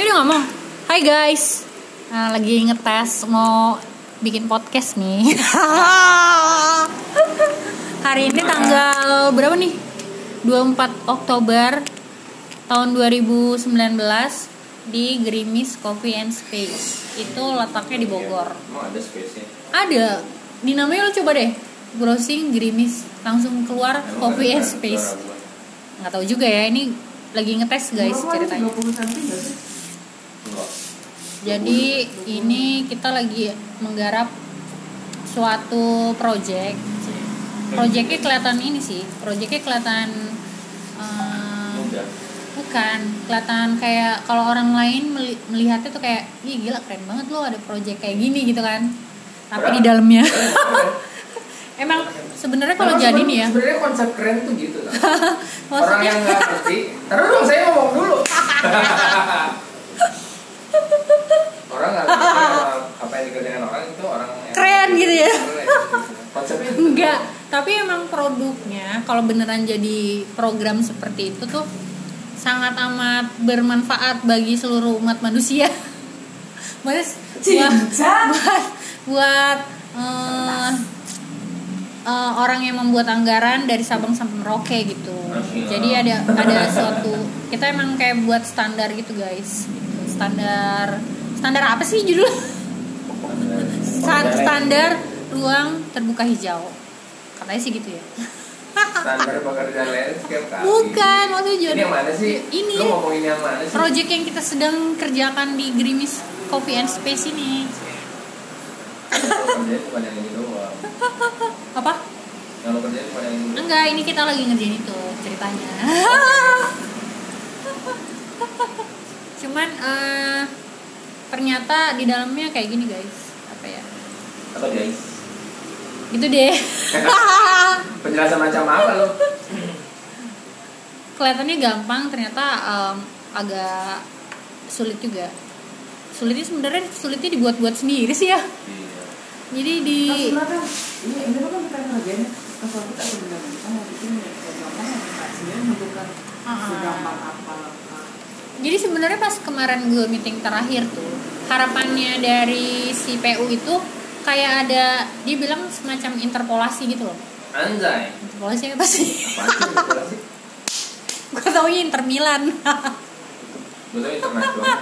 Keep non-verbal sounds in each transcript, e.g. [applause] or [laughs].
Ini udah ngomong. Hai guys. Nah, lagi ngetes mau bikin podcast nih. [laughs] Hari ini tanggal berapa nih? 24 Oktober tahun 2019 di Grimis Coffee and Space. Itu letaknya di Bogor. Emang ada space-nya? Ada. Di namanya lo coba deh. Browsing Grimis langsung keluar Emang Coffee and Space. Nggak tahu juga ya. Ini lagi ngetes guys ceritanya. 30 cm nggak sih? Enggak. Jadi ini kita lagi menggarap suatu project. Projectnya kelihatan ini sih. Projectnya kelihatan Mudah. bukan kelihatan kayak kalau orang lain meli- melihatnya tuh kayak, ih gila keren banget loh ada project kayak gini gitu kan. Tapi di dalamnya [laughs] emang sebenarnya kalau jadi nih ya, Sebenarnya konsep keren tuh gitu [laughs] kan. Orang yang nggak ngerti. Terus dong saya ngomong dulu. [laughs] orang nggak apa yang dikerjakan orang itu orang yang Keren gitu ya. Gitu. Konsepnya enggak. Tapi emang produknya kalau beneran jadi program seperti itu tuh sangat amat bermanfaat bagi seluruh umat manusia. [laughs] Maksudnya buat buat, buat eh, eh, orang yang membuat anggaran dari Sabang sampai Merauke gitu. Jadi ada ada suatu kita emang kayak buat standar gitu guys. Gitu. Standar standar apa sih judul? Saat standar ruang terbuka hijau. Katanya sih gitu ya. standar pekerjaan landscape kali. Bukan, maksudnya Ini jadi yang mana sih? Ini. Lu ngomongin yang mana sih? project yang kita sedang kerjakan di Grimis Coffee and Space ini. Cuma yang ini doang. Apa? Yang lo kerjain cuma yang ini. Enggak, ini kita lagi ngerjain itu ceritanya. [laughs] Cuman eh ternyata di dalamnya kayak gini guys. Apa ya? Apa guys? Gitu deh. [laughs] Penjelasan macam apa lo? Kelihatannya gampang, ternyata em, agak sulit juga. Sulitnya sebenarnya sulitnya dibuat-buat sendiri sih ya. Iya. Jadi di Nah, sebenarnya ini ini kan kita ngerjain kalau kita sebenarnya kita mau bikin ya kayak gampang ya kita sendiri menentukan Ah. segampang apa apa. Jadi sebenarnya pas kemarin gue meeting terakhir tuh harapannya dari si PU itu kayak ada dia bilang semacam interpolasi gitu loh. Anjay. Interpolasi apa sih? [laughs] Gue taunya Inter Milan. Internasional.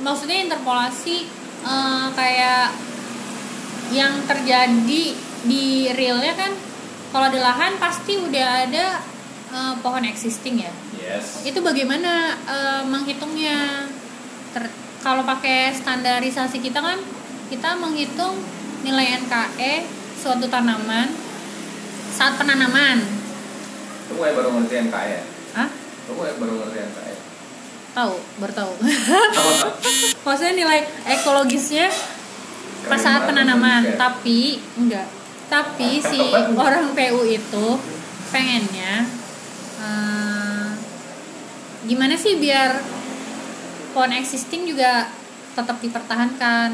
Maksudnya interpolasi eh, kayak yang terjadi di realnya kan kalau di lahan pasti udah ada eh, pohon existing ya. Yes. itu bagaimana eh, menghitungnya? Ter- kalau pakai standarisasi kita kan kita menghitung nilai NKE suatu tanaman saat penanaman. Lu kayak baru ngerti NKE. ah Lu kayak baru ngerti NKE. tahu bertahu [laughs] maksudnya nilai ekologisnya pas saat penanaman. Tapi enggak. Tapi si orang PU itu pengennya eh, gimana sih biar pohon existing juga tetap dipertahankan?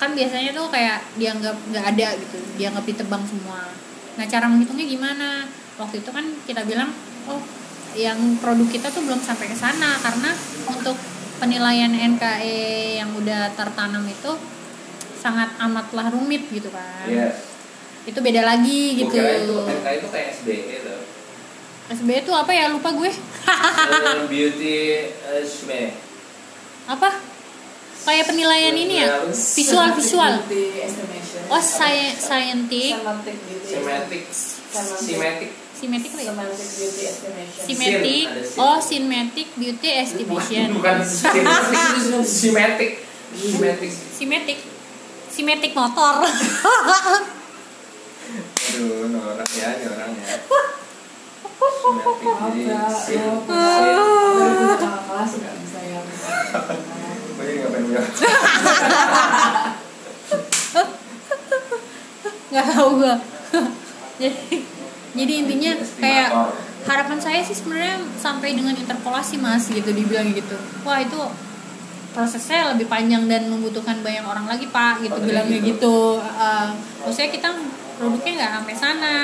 Kan biasanya tuh kayak dianggap nggak ada gitu dianggap ditebang semua. Nah cara menghitungnya gimana? Waktu itu kan kita bilang oh yang produk kita tuh belum sampai ke sana. Karena untuk penilaian NKE yang udah tertanam itu sangat amatlah rumit gitu kan. Yes. itu beda lagi gitu. itu NKE itu kayak SBE loh. SBY itu apa ya lupa gue Beauty eh, SBE. apa kayak penilaian ini ya visual visual oh sci- scientific. Semantic. Simetik lah ya? Beauty estimation. Simetik, ada sin. oh cinematic beauty estimation. Bukan. Semantic. Simetik, simetik motor. Aduh, norak ya, ini kelas nggak bisa yang Gue jadi nggak pengen bilang. Nggak tahu gue. [laughs] jadi, jadi intinya kayak harapan saya sih sebenarnya sampai dengan interpolasi mas gitu dibilang gitu. Wah itu prosesnya lebih panjang dan membutuhkan banyak orang lagi pak gitu Oh, bilangnya gitu. gitu. Uh, maksudnya kita produknya nggak sampai sana.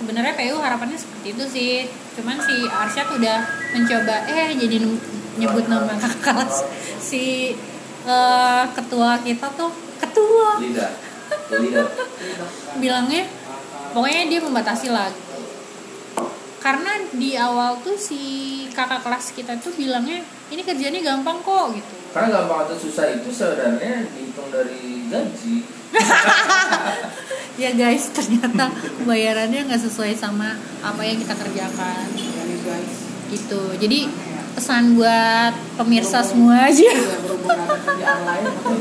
Sebenarnya PU harapannya seperti itu sih. Cuman si Arsyad udah mencoba eh jadi nyebut nama kakak [laughs] kelas si eh, ketua kita tuh ketua bilangnya pokoknya dia membatasi lah gitu. karena di awal tuh si kakak kelas kita tuh bilangnya ini kerjanya gampang kok gitu Karena gampang atau susah itu sebenarnya dihitung dari gaji. [laughs] ya guys ternyata bayarannya nggak sesuai sama apa yang kita kerjakan. Jadi guys, gitu. Jadi pesan buat pemirsa semua aja. Tapi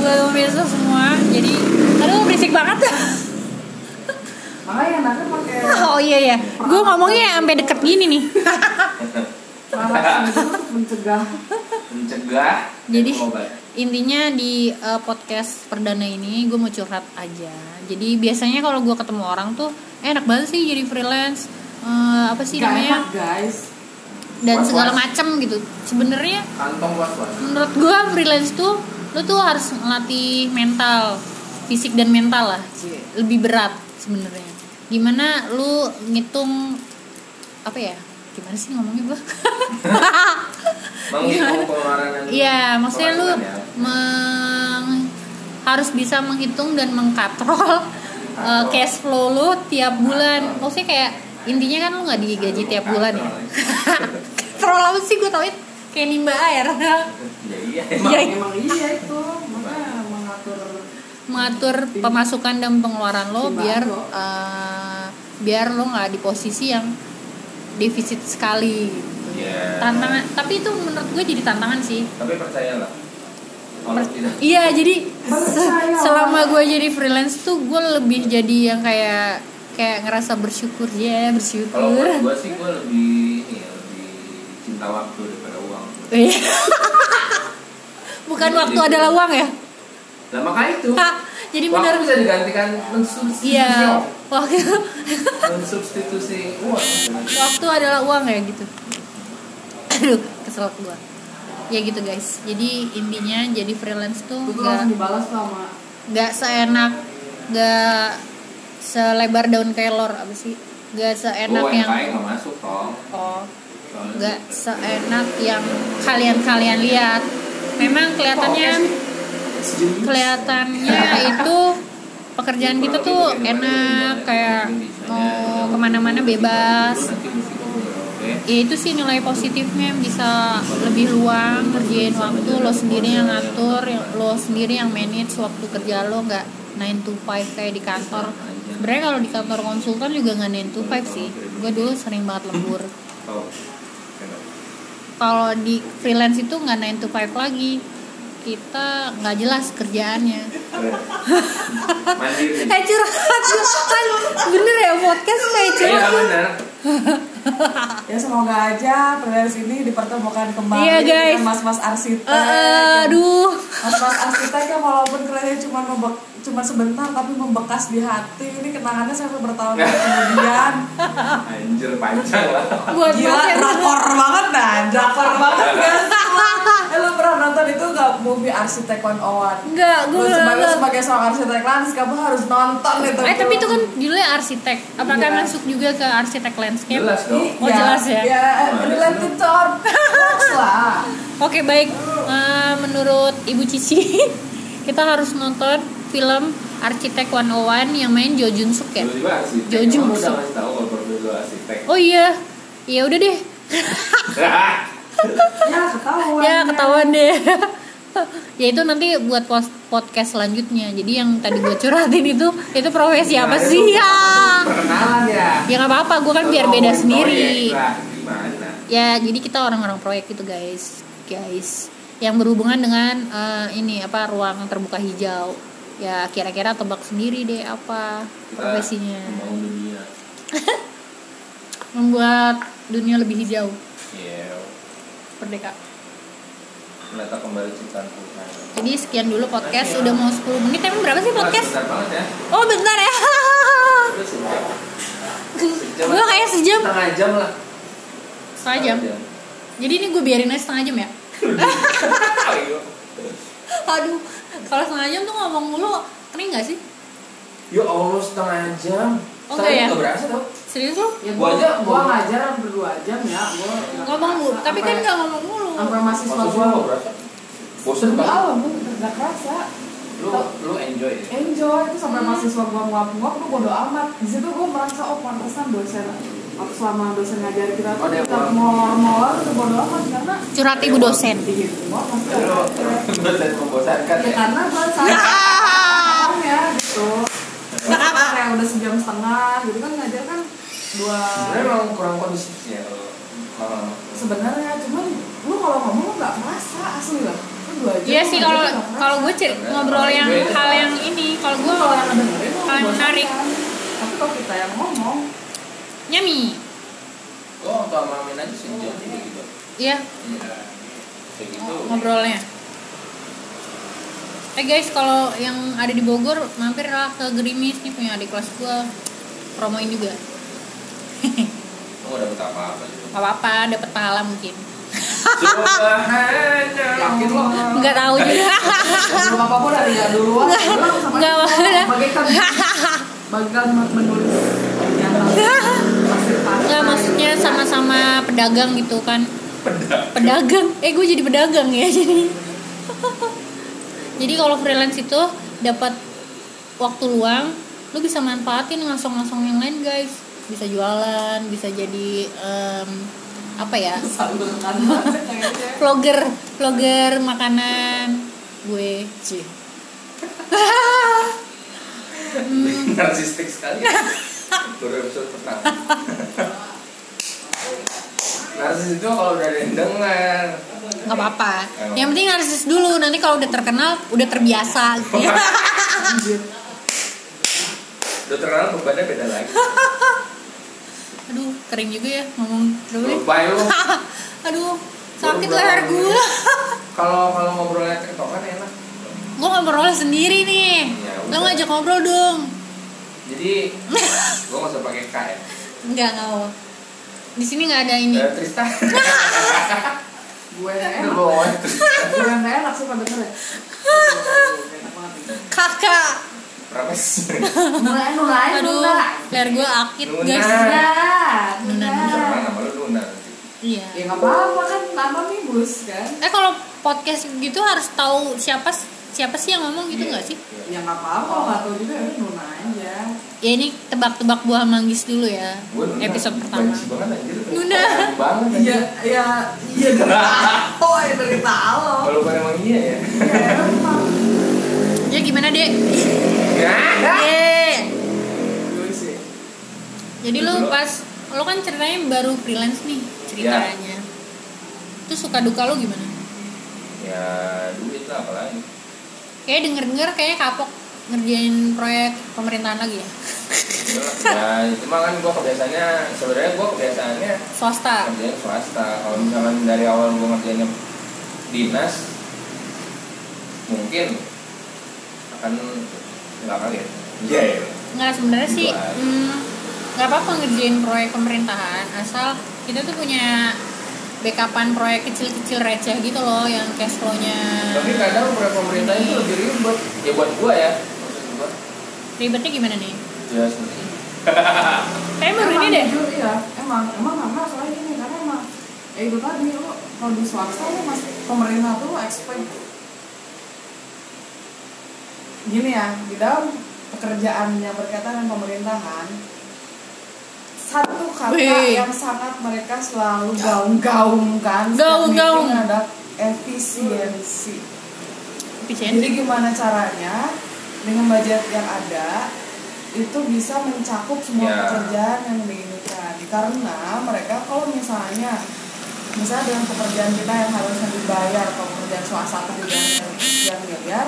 buat pemirsa semua. Jadi aduh berisik banget. Pakai oh iya ya gue ngomongnya sampai deket gini nih. Peralatan itu untuk mencegah. Mencegah? Jadi-. Intinya di uh, podcast perdana ini gue mau curhat aja. Jadi biasanya kalau gue ketemu orang tuh eh, enak banget sih jadi freelance. Eh, apa sih Gak namanya? enak guys. Dan Was-was. segala macam gitu. Sebenarnya menurut gue freelance tuh lu tuh harus melatih mental fisik dan mental lah. Lebih berat sebenarnya. Gimana lu ngitung apa ya gimana sih ngomongnya gue [laughs] dan Iya, maksudnya lu ya. meng- harus bisa menghitung dan mengkatrol uh, cash flow lu tiap bulan. Maksudnya kayak intinya kan lu nggak digaji tiap bulan ya. Katrol [laughs] apa sih gue tau kayak nimba air. Ya iya emang. Iya. Emang iya itu mengatur Mengatur pemasukan dan pengeluaran lo biar uh, biar lo nggak di posisi yang defisit sekali. Iya. Tantangan, tapi itu menurut gue jadi tantangan sih. Tapi percayalah. Kalau tidak Iya jadi Percaya. selama gue jadi freelance tuh gue lebih jadi yang kayak kayak ngerasa bersyukur ya kalau bersyukur. buat gue sih gue lebih ini ya, lebih cinta waktu daripada uang. Iya. [laughs] Bukan waktu adalah uang ya? Nah makanya itu. Jadi waktu benar. bisa digantikan mensubstitusi. Iya. Waktu [laughs] Mensubstitusi uang. waktu adalah uang ya gitu. Aduh kesel gue. Ya gitu guys. Jadi intinya jadi freelance tuh Itu nggak dibalas sama nggak seenak nggak selebar daun kelor apa sih? Nggak seenak oh, yang nggak masuk dong. oh nggak gitu. seenak yang kalian-kalian lihat. Memang kelihatannya kelihatannya itu pekerjaan kita tuh enak kayak mau ke mana-mana bebas. Ya itu sih nilai positifnya bisa lebih luang ngerjain waktu lo sendiri yang ngatur, lo sendiri yang manage waktu kerja lo nggak 9 to 5 kayak di kantor. Sebenarnya kalau di kantor konsultan juga nggak 9 to 5 sih. Gue dulu sering banget lembur. Oh. kalau di freelance itu nggak 9 to 5 lagi kita nggak jelas kerjaannya Mandiri. [laughs] eh curhat kan bener ya podcast kayak Iya curhat benar. Ya semoga aja freelance ini dipertemukan kembali Iya, guys. dengan mas-mas arsitek. Eh, eh, aduh Mas-mas arsitek yang walaupun kerjanya cuma membe- cuma sebentar tapi membekas di hati. Ini kenangannya sampai bertahun-tahun kemudian. Anjir panjang lah. buat Gila, podcast drakor banget dah, drakor banget guys. Eh, lu pernah nonton itu gak movie Arsitek 101? Enggak, gue sebagai, nonton. sebagai seorang arsitek landscape kamu harus nonton itu. Eh tapi itu kan judulnya arsitek. Apakah Iya. masuk juga ke arsitek landscape? Jelas dong. Oh, jelas ya? Ya, related to lah. Oke baik. Eh, menurut Ibu Cici, [laughs] kita harus nonton film Arsitek 101 yang main Jo Jun Suk ya. Jo udah Suk. Oh iya, ya udah deh. [laughs] Ya, ketahuan. ya ketahuan deh. [laughs] ya itu nanti buat podcast selanjutnya. Jadi yang tadi gue curhatin itu itu profesi apa Nah, sih itu ya? Ya. Ya nggak apa-apa, gue kan biar beda sendiri. proyek? Ya jadi kita orang-orang proyek itu guys, guys. Yang berhubungan dengan eh, ini apa ruang terbuka hijau. Ya kira-kira tebak sendiri deh apa Kita profesinya. Dunia. [laughs] Membuat dunia lebih hijau. Iya. Merdeka. Menata kembali ciptaan Tuhan. Jadi sekian dulu podcast udah mau 10 menit emang berapa sih podcast? Ya. Oh bentar ya. [laughs] Gue kayak sejam Setengah jam lah. setengah jam. Jadi ini gue biarin aja setengah jam ya. [laughs] Aduh, kalau setengah jam tuh ngomong mulu kering gak sih? Ya Allah setengah jam. Oh, Setengah enggak ya? berasa tau. serius lu ya Gua aja, gua gua- ngajar hampir dua jam ya gua ngomong mulu tapi kan nggak ngomong mulu sampai mahasiswa gua nggak berasa? Bosen Enggak kan? lah, gua nggak kerasa Lu lu enjoy ya? enjoy itu Hmm. sampai mahasiswa gua nguap-nguap gua bodo amat di situ gua merasa oh pantesan dosen selama dosen ngajar kita tuh kita molor-molor itu bodo amat? Karena curhat ibu dosen. ada dosen membosankan ya ya? karena gua sayang ya. gitu. Karena kayak udah sejam setengah gitu kan ngajar kan dua Sebenarnya memang kurang kondusif sih ya kalau sebenarnya cuman lu kalau ngomong lu nggak merasa asli lah. Lu dua jam iya sih kalau kalau gue cer- ngobrol yang hal yang ini kalau gue kalau yang menarik. tapi kalau kita yang ngomong nyami gua waktu sama Amin aja sejam juga gitu. iya Iya. Kayak gitu. ngobrolnya eh guys kalau yang ada di Bogor mampir lah ke Gerimis nih punya adik kelas gue promoin juga nggak dapet apa-apa gitu. Apa-apa dapat pahala mungkin yakin lo nggak tahu juga belum apa apa dari ya duluan Lu sama Nggak itu, apa-apa. bagaikan bagaikan menulis yang. Nggak maksudnya sama-sama pedagang gitu kan. Pedagang? Eh gue jadi pedagang ya jadi. Jadi kalau freelance itu dapat waktu luang lu bisa manfaatin langsung-langsung yang lain guys. Bisa jualan bisa jadi em, apa ya? Vlogger vlogger makanan. Gue cie Narsistik sekali. [laughs] Baru episode pertama. Narsis itu kalau udah ada yang dengar. nggak apa-apa yang penting narsis dulu nanti kalau udah terkenal udah terbiasa gitu [laughs] ya. Udah terkenal bebannya beda lagi. aduh kering juga ya ngomong terus [laughs] aduh sakit leher gue [laughs] Kalau kalau ngobrolnya tiktokan enak. gue ngobrol sendiri nih Ya, lo ngajak ngobrol dong Jadi gua nggak usah pakai K ya. Enggak, enggak mau. Di sini nggak ada ini. Eh, Tristan. [laughs] gue enak gue yang nggak enak sih pada denger ya. Kakak. Berapa sih? nulain nulain Aduh, leher gue akit, guys. Nuna, Nuna. Karena nuna. nama lu Luna nanti. Iya. Ya nggak apa-apa kan anonimus kan. Eh kalau podcast gitu harus tahu siapa siapa sih yang ngomong gitu Iya, nggak sih? iya. Ya nggak apa-apa, nggak tahu juga ya udah nuna aja. Ya ini tebak-tebak buah manggis dulu ya. Gua Nuna. Episode pertama. Nuna. Iya, iya, iya dari tahu, ya dari tahu. Kalau bukan emang iya ya. Ya emang. Ya gimana, Dek? Ya. Sih. Jadi lu pas lu kan ceritanya baru freelance nih ceritanya. Terus suka duka lu gimana? Ya duit lah apalagi. Kayak denger-denger kayak kapok ngerjain proyek pemerintahan lagi ya. ya itu mah kan gua kebiasaannya sebenarnya gua kebiasaannya Swasta. kerjanya swasta kalau misalkan dari awal gua ngerjainnya dinas mungkin akan nggak kaget iya ya Nggak sebenarnya sih Gitu aja. hmm, nggak apa-apa ngerjain proyek pemerintahan asal kita tuh punya backupan proyek kecil-kecil receh gitu loh yang cash flow-nya tapi kadang proyek pemerintah itu lebih ribet. Ya buat gua ya. Gua. Ribetnya gimana nih? ya seperti [laughs] ini Kayak baru ini deh. jujur, iya, emang, emang karena soalnya gini, karena emang ya itu tadi lo kalau di swasta lo mas pemerintah tuh expect gini ya di dalam pekerjaan yang berkaitan dengan pemerintahan satu kata Wih. yang sangat mereka selalu gaung-gaungkan Gaung-gaung. adalah efisiensi. Efisien. Jadi gimana caranya dengan budget yang ada itu bisa mencakup semua Ya. pekerjaan yang diinginkan. Karena mereka kalau misalnya misalnya dengan pekerjaan kita yang harusnya dibayar kalau pekerjaan swasta dibayar sekian miliar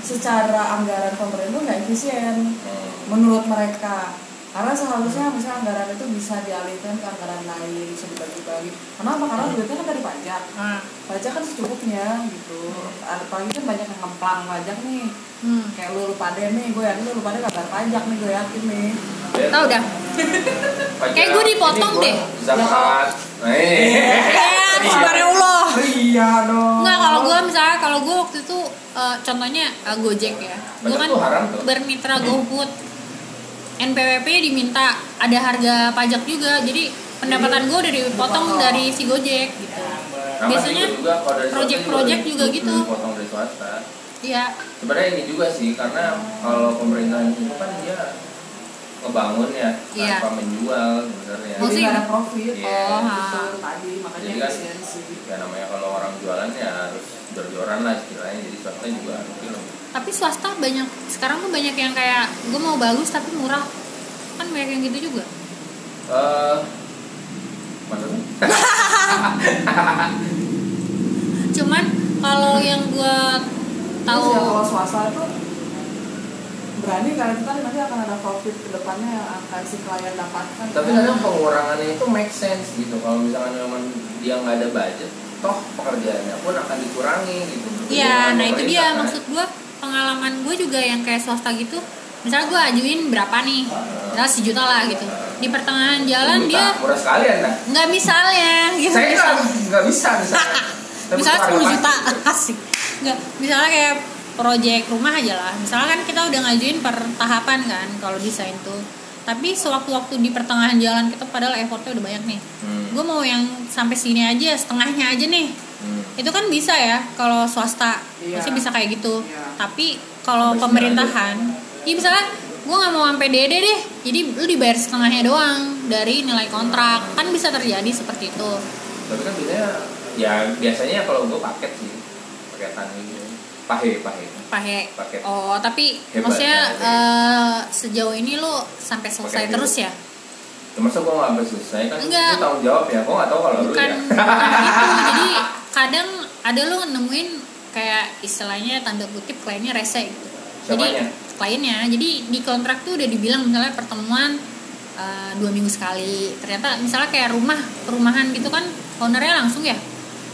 secara anggaran pemerintah nggak efisien Hmm. menurut mereka karena seharusnya misalnya anggaran itu bisa dialihkan ke anggaran lain bisa dibagi-bagi kenapa karena duitnya kan dari pajak Ah, pajak kan secukupnya gitu apalagi kan banyak yang ngemplang pajak nih hmm. kayak lu lupa deh nih gue yakin lu lupa deh kabar pajak nih gue yakin nih Tahu dah. Pajak, Kayak gua dipotong deh. Zakat. Nah, Eh, [laughs] subhanallah. iya dong Enggak, kalau gue misalnya kalau gue waktu itu eh, contohnya eh, Gojek ya. Gue kan bermitra GoFood. NPWP diminta ada harga pajak juga. Jadi pendapatan gue udah dipotong dari si Gojek gitu. Sama biasanya juga swasta project-project juga gitu. potong dari swasta. Iya. Sebenarnya ini juga sih karena kalau pemerintahan itu kan dia ngebangun ya Iya. tanpa menjual sebenarnya. Jadi ada profit. Iya. oh ha. tadi makanya Jadi kan- ya namanya kalau orang jualan ya harus jor-joran lah istilahnya. Jadi swasta juga harus film tapi swasta banyak. Sekarang tuh banyak yang kayak gue mau bagus tapi murah. Kan banyak yang gitu juga. Eh maksudnya? [laughs] Cuman kalau yang gue tahu Terus ya kalau swasta itu berani karena kita nanti akan ada profit ke depannya yang akan si klien dapatkan. Tapi kadang pengurangannya itu make sense gitu. Kalau misalkan memang dia nggak ada budget toh pekerjaannya pun akan dikurangi gitu. Iya, nah itu dia. kan. maksud gue pengalaman gue juga yang kayak swasta gitu. Misalnya gue ajuin berapa nih, misalnya sejuta lah gitu. Di pertengahan jalan Juta, dia murah sekali anda nggak misalnya gitu. saya nggak nggak bisa misalnya [laughs] misalnya itu 10 harga juta [laughs] asik. Nggak, misalnya kayak proyek rumah aja lah. Misalnya kan kita udah ngajuin per tahapan kan kalau desain tuh. Tapi sewaktu-waktu di pertengahan jalan kita padahal effortnya udah banyak nih. Hmm, Gue mau yang sampai sini aja, setengahnya aja nih. Itu kan bisa ya kalau swasta. Iya. masih bisa kayak gitu. Iya. tapi kalau pemerintahan ya misalnya gue nggak mau sampai dede deh. Jadi lu dibayar setengahnya doang dari nilai kontrak. Kan bisa terjadi seperti itu. Tapi kan biasanya ya biasanya kalau gue paket sih. Paketan gitu pahe pahe. Pakai Paket. oh tapi Hebat, maksudnya ya, eh, sejauh ini lu sampai selesai Paket terus ya? Ya, masa gue nggak selesai? Kan Enggak. itu tanggung jawab ya. Gue nggak tahu kalau lu bukan. ya. Bukan gitu. Jadi [laughs] kadang ada lu nemuin kayak istilahnya tanda kutip kliennya rese gitu. Jadi Siapanya? kliennya. Jadi di kontrak tuh udah dibilang misalnya pertemuan uh, dua minggu sekali. Ternyata misalnya kayak rumah perumahan gitu kan ownernya langsung ya?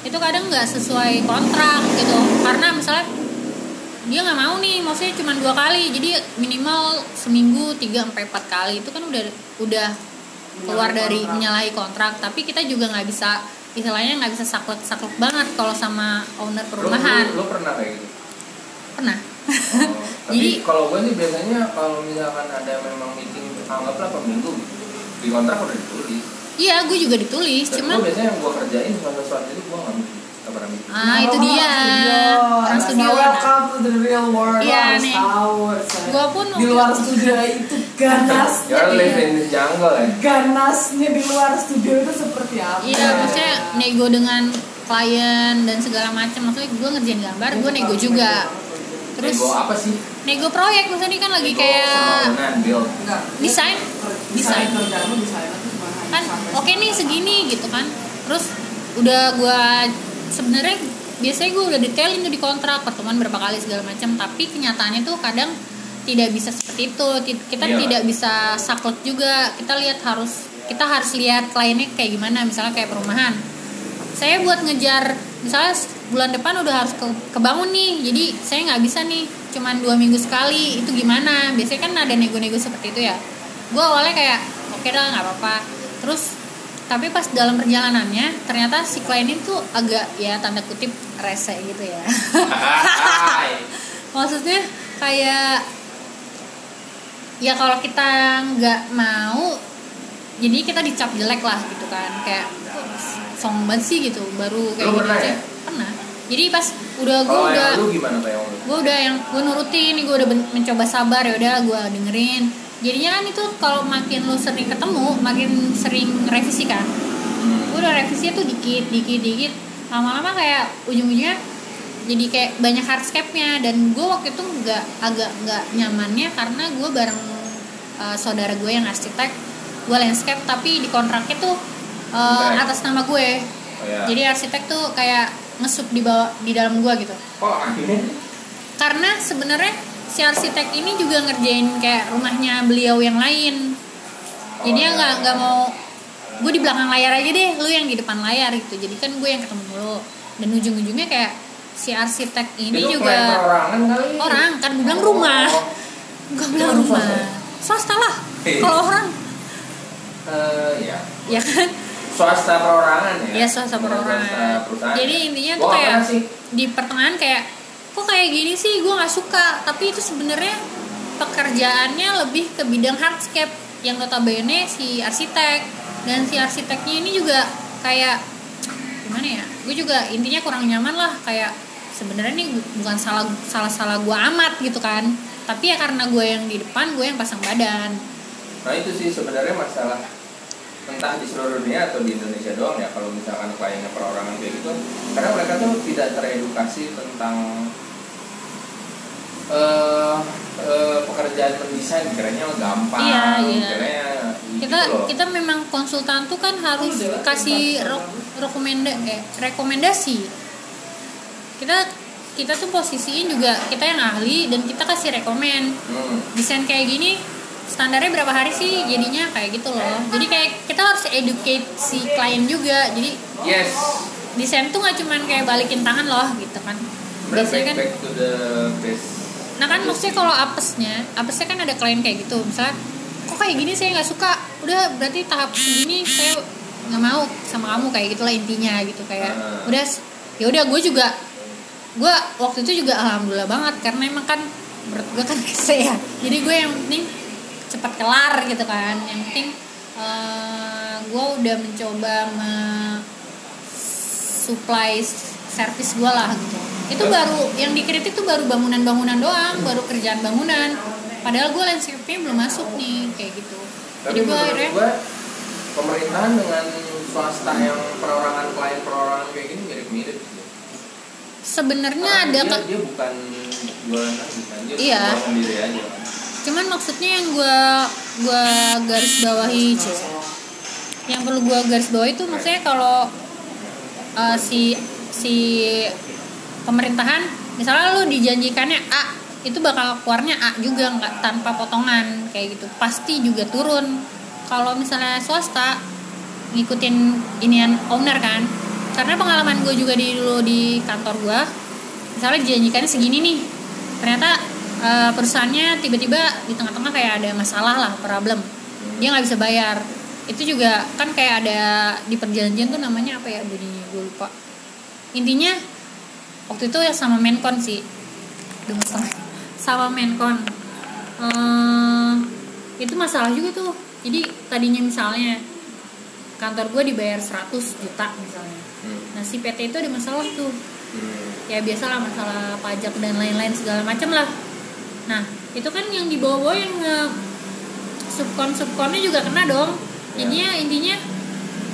Itu kadang nggak sesuai kontrak gitu. Karena misalnya dia nggak mau nih maksudnya cuma dua kali. Jadi minimal seminggu tiga sampai empat kali. Itu kan udah udah keluar Menyalahi dari kontrak. menyalahi kontrak. Tapi kita juga nggak bisa istilahnya nggak bisa saklek saklek banget kalau sama owner perumahan. lu, lu pernah kayak gitu? Pernah. Oh, [laughs] tapi Jadi- kalau gue sih biasanya kalau misalkan ada memang meeting anggaplah per minggu di kontrak udah ditulis. Iya gue juga ditulis dan cuman gue biasanya yang gue kerjain sesuatu itu gue nggak ah itu dia. Orang Nah, studio. welcome to the real world. Iya, nih. Gua pun di luar studio itu Jangan live iya. in the jungle ya ganasnya di luar studio itu seperti apa? Iya maksudnya nego dengan klien dan segala macam. Maksudnya gue ngerjain gambar gue nego juga. Terus nego apa sih? nego proyek misalnya ini kan lagi Nego kayak Desain? desain kan oke nih segini gitu kan. Terus udah gue sebenarnya biasanya gue udah detailin tuh di kontrak pertemuan berapa kali segala macam tapi kenyataannya tuh kadang tidak bisa seperti itu. Kita Iya. tidak bisa saklek juga. Kita lihat harus kita harus lihat kliennya kayak gimana misalnya kayak perumahan. Saya buat ngejar misalnya bulan depan udah harus ke, kebangun nih jadi saya nggak bisa nih cuman dua minggu sekali itu gimana? Biasanya kan ada nego-nego seperti itu ya. Gue awalnya kayak oke dah nggak apa-apa. Terus tapi pas dalam perjalanannya ternyata si klien itu agak ya tanda kutip rese gitu ya. [laughs] Maksudnya kayak ya kalau kita nggak mau jadi kita dicap jelek lah gitu kan. Kayak "Kok song banget sih? gitu. Baru kayak Lu gitu pernah aja. ya? pernah. Jadi pas udah gue udah gue udah yang gue nurutin gue udah mencoba sabar ya udah gue dengerin jadinya kan itu kalau makin lu sering ketemu makin sering revisi kan. Hmm. udah revisinya tuh dikit dikit dikit. Lama-lama kayak ujung-ujungnya jadi kayak banyak hardscape-nya. Dan gue waktu itu nggak agak nggak nyamannya karena gue bareng uh, saudara gue yang arsitek gue landscape. Tapi di kontraknya tuh uh, atas nama gue oh, ya. jadi arsitek tuh kayak ngesup di bawah di dalam gue gitu. Kok aneh karena sebenarnya si arsitek ini juga ngerjain kayak rumahnya beliau yang lain. Oh, nggak ya. nggak mau gue di belakang layar aja deh lu yang di depan layar gitu. Jadi kan gue yang ketemu mulu dan ujung-ujungnya kayak si arsitek ini itu juga kali. orang kan gue bilang rumah. Oh. gue bilang rumah. swasta swasta lah Eh. kalau orang. Eh, ya ya kan? Swasta perorangan ya? Ya swasta swasta perorangan perusahaan jadi ya? intinya tuh nggak kayak di pertengahan kayak kok kayak gini sih? Gue nggak suka. Tapi itu sebenarnya pekerjaannya lebih ke bidang hardscape yang notabene si arsitek. Dan si arsiteknya ini juga kayak gimana ya gue juga intinya kurang nyaman lah. Kayak sebenarnya ini bukan salah salah salah gue amat gitu kan. Tapi ya karena gue yang di depan gue yang pasang badan. Nah itu sih sebenarnya masalah entah di seluruh dunia atau di Indonesia doang ya kalau misalkan kliennya perorangan kayak gitu. Karena mereka tuh tidak teredukasi tentang eh eh, pekerjaan mendesain kiranya gampang Iya, iya. kiranya kita gitu loh. kita memang konsultan tuh kan harus kasih re- rekomenda eh, rekomendasi. Kita kita tuh posisiin juga kita yang ahli dan kita kasih rekomen. Hmm. desain kayak gini standarnya berapa hari sih jadinya? Kayak gitu loh. Jadi kayak kita harus educate si klien juga. Jadi yes. desain tuh nggak cuman kayak balikin tangan loh gitu kan. Biasanya back, kan back to the base Nah kan maksudnya kalau apesnya, apesnya kan ada klien kayak gitu, misalnya kok kayak gini saya nggak suka, udah berarti tahap segini saya nggak mau sama kamu kayak gitulah intinya gitu. Kayak Ah. udah ya udah gue juga gue waktu itu juga alhamdulillah banget karena emang kan menurut gue kan [laughs] kese ya jadi gue yang penting cepat kelar gitu kan. Yang penting eh, gue udah mencoba me supply service gue lah gitu itu baru yang dikritik tuh baru bangunan-bangunan doang baru kerjaan bangunan. Padahal gue landscape-nya belum masuk nih kayak gitu. Tapi jadi gue akhirnya gua pemerintahan dengan swasta yang perorangan klien perorangan kayak gini mirip-mirip sih. sebenarnya ada dia, dia bukan jualan kan? Dia Iya. sendiri aja. Cuman maksudnya yang gue gua garis bawahi Cis, yang perlu gue garis bawahi itu maksudnya kalau uh, si si pemerintahan misalnya lu dijanjikannya A itu bakal keluarnya A juga nggak tanpa potongan kayak gitu. Pasti juga turun. Kalau misalnya swasta ngikutin inian owner kan. Karena pengalaman gue juga di dulu di kantor gue misalnya dijanjikannya segini nih ternyata eh, perusahaannya tiba-tiba di tengah-tengah kayak ada masalah lah problem. Dia nggak bisa bayar. Itu juga kan kayak ada di perjanjian tuh namanya apa ya? Bunyinya gue lupa. Intinya waktu itu ya sama Menkon sih. Sama Menkon. Eh, itu masalah juga tuh. Jadi tadinya misalnya kantor gue dibayar 100 juta misalnya. Hmm. nah si PT itu ada masalah tuh. Hmm. ya biasalah masalah pajak dan lain-lain segala macam lah. Nah itu kan yang di bawah-bawah yang nge- subkon subkonnya juga kena dong. Jadinya intinya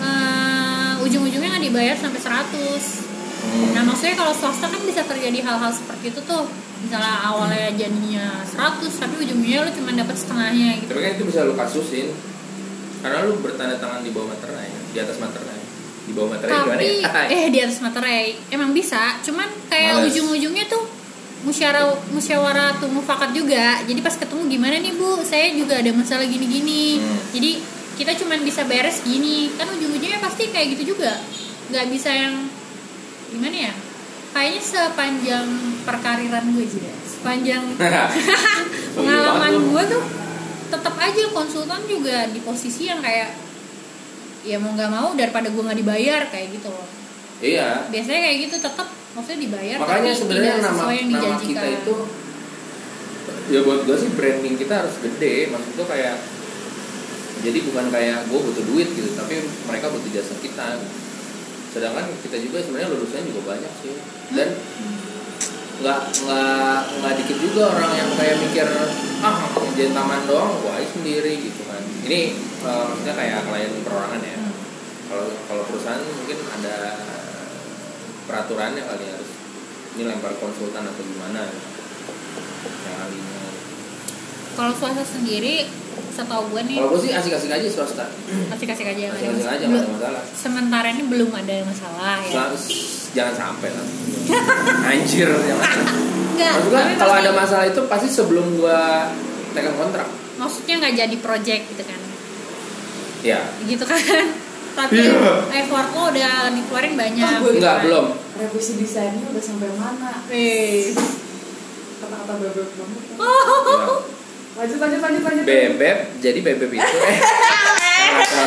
eh, ujung-ujungnya nggak dibayar sampai 100 Hmm. nah maksudnya kalau swasta kan bisa terjadi hal-hal seperti itu tuh. Misalnya awalnya jadinya 100 tapi ujungnya lu cuma dapat setengahnya gitu. Tapi kan itu bisa lu kasusin. Karena lu bertanda tangan di bawah materai, di atas materai. Di bawah materai gimana tapi ya? eh di atas materai emang bisa cuman kayak ujung-ujungnya tuh musyawarah musyawarah tuh mufakat juga. Jadi pas ketemu gimana nih bu? Saya juga ada masalah gini-gini. Hmm. jadi kita cuman bisa beres gini. Kan ujung-ujungnya pasti kayak gitu juga. Nggak bisa yang gimana ya kayaknya sepanjang perkariran gue juga sepanjang [laughs] pengalaman gue tuh tetap aja konsultan juga di posisi yang kayak ya mau nggak mau daripada gue nggak dibayar kayak gitu loh iya. biasanya kayak gitu tetap maksudnya dibayar Makanya sebenarnya nama yang nama kita itu ya buat gue sih branding kita harus gede. Maksud tuh kayak jadi bukan kayak gue butuh duit gitu, tapi mereka butuh jasa kita. Sedangkan kita juga sebenarnya lulusnya juga banyak sih. Dan nggak nggak nggak dikit juga orang yang kayak mikir ah jadi taman doang gue aja sendiri gitu kan. Ini eh, maksudnya kayak klien perorangan ya. Hmm. kalau kalau perusahaan mungkin ada peraturannya kali ya, harus ini lempar konsultan atau gimana. Ahlinya. Kalau swasta sendiri setahu gue nih. Kalau gue sih asik-asik aja swasta. Kasih kasih aja ada asik-asik masalah. aja nggak ada masalah. sementara ini belum ada masalah ya. Jangan sampai lah. [laughs] Anjir jangan Enggak, maksud gua tapi kalau ada masalah itu pasti sebelum gua tekan kontrak. Maksudnya nggak jadi project gitu kan? Ya gitu kan? [laughs] Tapi Iya. effort lo udah dikeluarin banyak. gue gitu enggak kan. belum. Revisi desainnya udah sampai mana? Eh. kata-kata bebek banget. Kan. Ya. Lanjut lanjut lanjut lanjut. Bebek jadi bebek itu eh.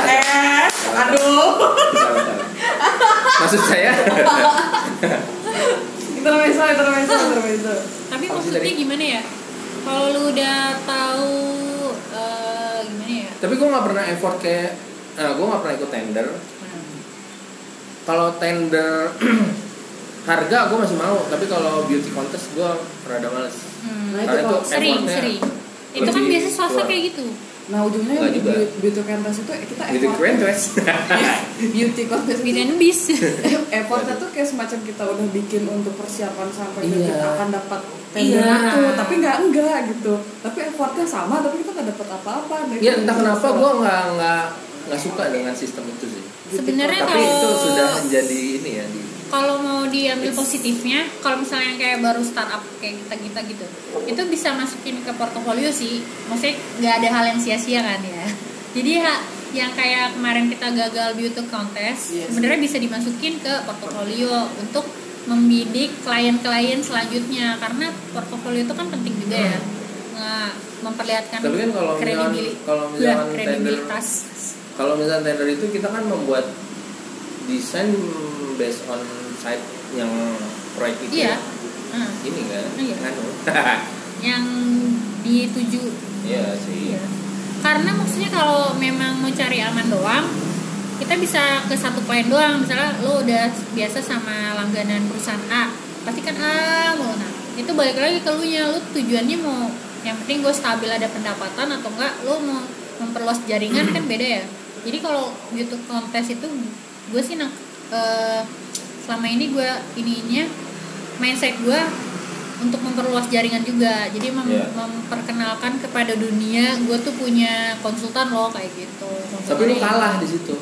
Eh [laughs] aduh maksud saya? Intermezzo intermezzo intermezzo tapi maksudnya gimana ya? Kalau lu udah tahu eh, gimana ya? Tapi gue nggak pernah effort kayak nah, gue nggak pernah ikut tender. Kalau tender [clears throat] harga gue masih mau tapi kalau beauty contest gue rada males. Hmm. Nah, itu karena itu kalau sering effortnya sering itu kan biasa swasta kayak gitu Nah ujungnya Nggak di juga. beauty, beauty contest itu kita beauty effort contest [laughs] beauty contest Beauty [laughs] itu and Beast effortnya tuh kayak semacam kita udah bikin untuk persiapan sampai Iya. kita akan dapat tender Iya. itu tapi nggak enggak gitu tapi effortnya sama tapi kita nggak dapat apa-apa ya entah beauty kenapa contest. gue nggak nggak nggak suka dengan sistem itu sih Sebenarnya tapi kalau- itu sudah menjadi ini ya di kalau mau diambil positifnya kalau misalnya kayak baru startup kayak kita kita gitu itu bisa masukin ke portofolio sih. Maksudnya nggak ada hal yang sia-sia kan ya. [laughs] Jadi ya yang kayak kemarin kita gagal beauty contest Yes. sebenarnya bisa dimasukin ke portofolio untuk membidik klien-klien selanjutnya. Karena portofolio itu kan penting juga ya. Nggak memperlihatkan Tapi kan kalau ya, misalkan kredibilitas. kalau misalnya tender itu kita kan membuat desain based on site yang proyek itu iya ya. Hmm. ini kan Iya. Anu. [laughs] [laughs] yang dituju iya sih Iya. Karena maksudnya kalau memang mau cari aman doang, kita bisa ke satu klien doang. Misalnya lo udah biasa sama langganan perusahaan A, pasti kan A mulu. Nah, itu balik lagi ke lu nya, lu tujuannya mau yang penting gue stabil ada pendapatan atau enggak lo mau memperluas jaringan kan [clears throat] beda ya. Jadi kalau YouTube kontes itu gue sih eh, selama ini gue ininya mindset gue untuk memperluas jaringan juga. Jadi mem- Iya. memperkenalkan kepada dunia gue tuh punya konsultan loh kayak gitu. Tapi lu kalah di situ.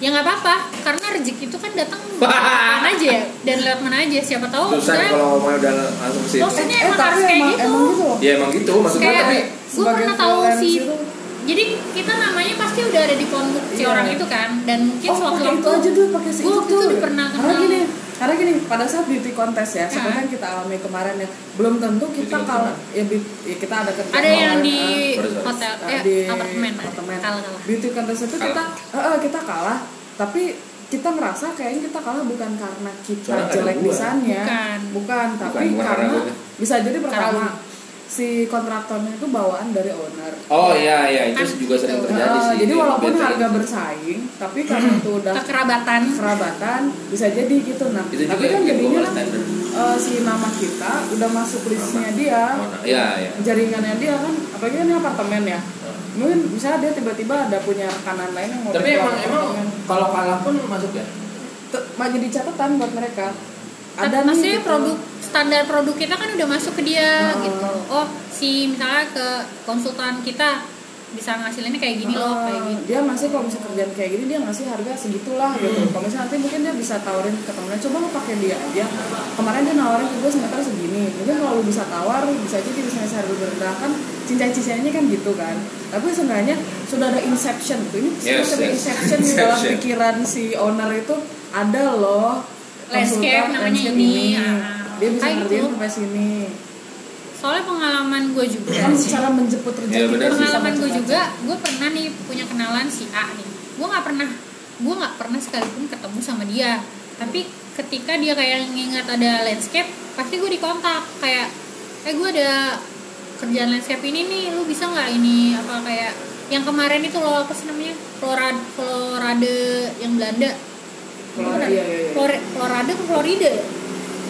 Ya nggak apa-apa karena rezeki itu kan datang [laughs] mana aja ya. Dan lewat mana aja siapa tahu susah misalnya kalau ngomongnya udah langsung ke situ. Maksudnya eh, emang harus kayak emang, gitu. emang gitu ya emang gitu maksudnya kayak tapi gue pernah tahu sih itu- jadi kita namanya pasti udah ada di pondok si Iya. orang itu kan dan mungkin oh waktu itu aja dulu pakai si itu tuh. udah pernah karena kenal gini karena gini pada saat beauty contest ya seperti Nah. yang kita alami kemarin ya belum tentu kita kalau ya, ya kita ada kerja ada yang di eh, sorry. hotel eh, eh, di apartemen apartemen. kalah kalah beauty contest itu Kalah. kita eh, eh, kita kalah tapi kita ngerasa kayaknya kita kalah bukan karena kita Soalnya jelek gua. Bukan. desainnya bukan tapi Bukan, bukan karena karena bisa jadi pertama Karena- si kontraktornya itu bawaan dari owner. Oh iya iya itu Kan juga sering gitu. terjadi Eh, sih jadi walaupun harga bersaing tapi karena itu udah kekerabatan. kerabatan bisa jadi gitu. Nah itu juga tapi kan jadinya eh, si nama kita udah masuk listnya dia. Oh, iya iya. Jaringannya dia kan apalagi kan ini apartemen ya. Mungkin misalnya dia tiba-tiba ada punya rekanan lain yang mau tapi emang emang kalau kalah pun masuk ya? Mah jadi catatan buat mereka. Ada nih maksudnya gitu. produk standar produk kita kan udah masuk ke dia Oh. gitu. Oh si misalnya ke konsultan kita bisa ngasilinnya kayak gini loh Eh, kayak gitu. Dia masih kalau misalnya kerjaan kayak gini dia ngasih harga segitulah gitu. Kalau misalnya nanti mungkin dia bisa tawarin ke temennya coba lu pakai dia aja. Kemarin dia nawarin ke gue semeter segini. Mungkin kalau lu bisa tawar bisa aja dia bisa ngasih harga lebih rendah kan cincai-cincainya kan gitu kan. Tapi sebenarnya sudah ada inception gitu ini Yes, semacam yes. inception di dalam pikiran si owner itu. Ada loh Landscape konsultan namanya landscape ini, ah. Dia bisa ngerjain gitu. sampai sini. Soalnya pengalaman gue juga kan cara menjemput rezeki bisa pengalaman gue juga gue pernah nih punya kenalan si A nih. Gue nggak pernah gue nggak pernah sekalipun ketemu sama dia. Tapi ketika dia kayak ngingat ada landscape pasti gue dikontak. Kayak eh gue ada kerjaan landscape ini nih. Lu bisa nggak ini apa kayak yang kemarin itu loh apa sih namanya? Florade Florade yang Belanda. Florida, iya, iya, iya. Flor- Florade ke Florida. ya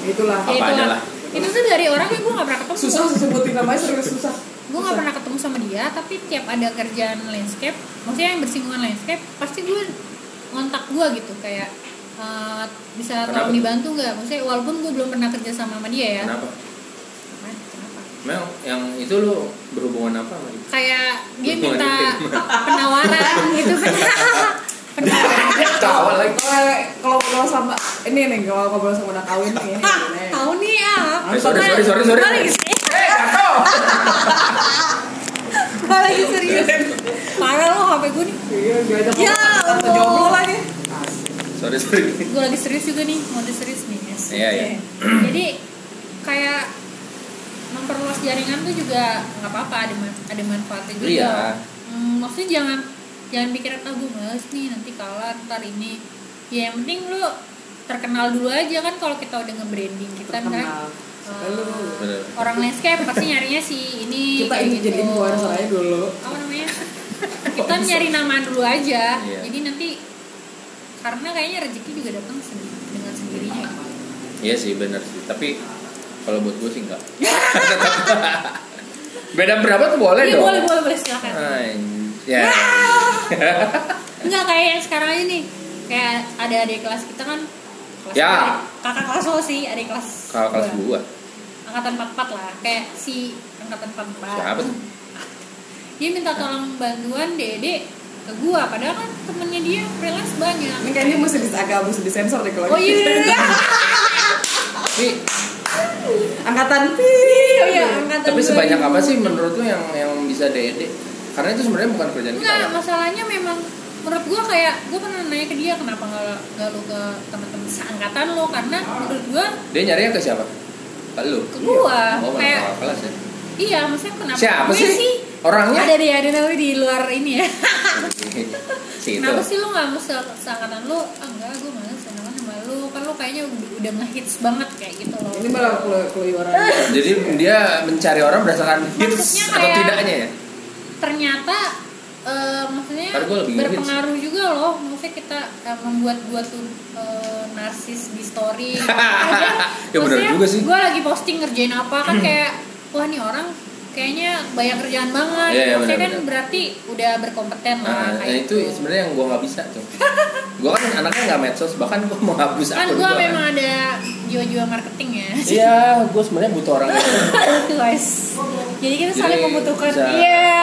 itulah Apa itulah. aja lah. itu tuh dari orang yang gue nggak pernah ketemu susah sebutin namanya serius susah gue nggak pernah ketemu sama dia tapi tiap ada kerjaan landscape maksudnya yang bersinggungan landscape pasti gue ngontak gue gitu kayak eh, bisa Kenapa tolong dibantu nggak maksudnya walaupun gue belum pernah kerja sama sama dia ya kenapa Kenapa? Kenapa? Memang yang itu lu berhubungan apa sama dia? kayak dia minta penawaran gitu penawaran [laughs] [laughs] Tawa lagi. kalau kalau ngobrol sama ini nih kalau ngobrol sama udah kawin nih ini, ini. tahu nih ah Eh, sorry, sorry, sorry, sorry. Gue lagi serius [laughs] Gue lagi serius parah lo hp gue nih iya Ya ngomong tante Allah. jomblo lagi Sorry, sorry. gue lagi serius juga nih mode serius nih. Iya, iya. jadi kayak memperluas jaringan tuh juga nggak apa-apa ada man- ada manfaatnya juga Iya. Hmm, maksudnya jangan jangan pikir ah gue males nih nanti kalah ntar ini ya yang penting lu terkenal dulu aja kan kalau kita udah nge-branding kita Terkenal. Lu. Bener. orang landscape pasti nyarinya si ini kita kayak ini gitu. jadi influencer aja dulu apa namanya kita nyari nama dulu aja Iya. jadi nanti karena kayaknya rezeki juga datang sen- dengan sendirinya Iya sih bener sih. Tapi kalau buat gue sih enggak. [laughs] Beda berapa tuh boleh Iya, dong. boleh boleh boleh silakan Ya. Enggak kayak yang sekarang nih kayak ada adik kelas kita kan kelas Ya. adik- kakak kelas lo sih adik kelas Kalau kelas gua. gua. angkatan 44 lah kayak si angkatan 44 Siapa tuh? [laughs] dia minta tolong bantuan dede ke gua padahal kan temennya dia freelance banyak ini kayaknya mesti dis agak mesti disensor deh kalau oh iya. Tapi [laughs] angkatan pi oh iya angkatan tapi sebanyak 2000. apa sih menurut lu yang yang bisa DED? Karena itu sebenarnya bukan kerjaan kita. Enggak, kan? masalahnya memang menurut gua kayak gua pernah nanya ke dia kenapa nggak nggak lu ke teman-teman seangkatan lo karena menurut gua Dia nyarinya ke siapa? Ke lu. ke gua Oh, malah kayak kelas ya. iya maksudnya kenapa Siapa gue sih? Orangnya? ada deh ada namanya di luar ini ya [laughs] si itu. kenapa sih lu nggak mau se- seangkatan lu ah, enggak gua malas seangkatan sama lu kan lu kayaknya udah, ngehits banget kayak gitu loh ini malah kelu- keluyuran Jadi dia mencari orang berdasarkan hits atau kayak- tidaknya ya? Ternyata eh, maksudnya berpengaruh juga loh maksudnya kita eh, membuat gua tuh eh, narsis di story [laughs] Ya benar juga sih. gue lagi posting ngerjain apa kan kayak wah nih orang kayaknya banyak kerjaan banget Iya, iya, maksudnya kan benar-benar. berarti udah berkompeten lah Nah, kayak nah itu gitu. sebenarnya yang gua nggak bisa tuh. [laughs] gua kan anaknya nggak medsos, bahkan gua mau hapus kan gue gua. memang ada jiwa-jiwa marketing ya Iya, gua sebenarnya butuh orang [laughs] itu. guys jadi kita Jadi saling membutuhkan. Bisa- iya.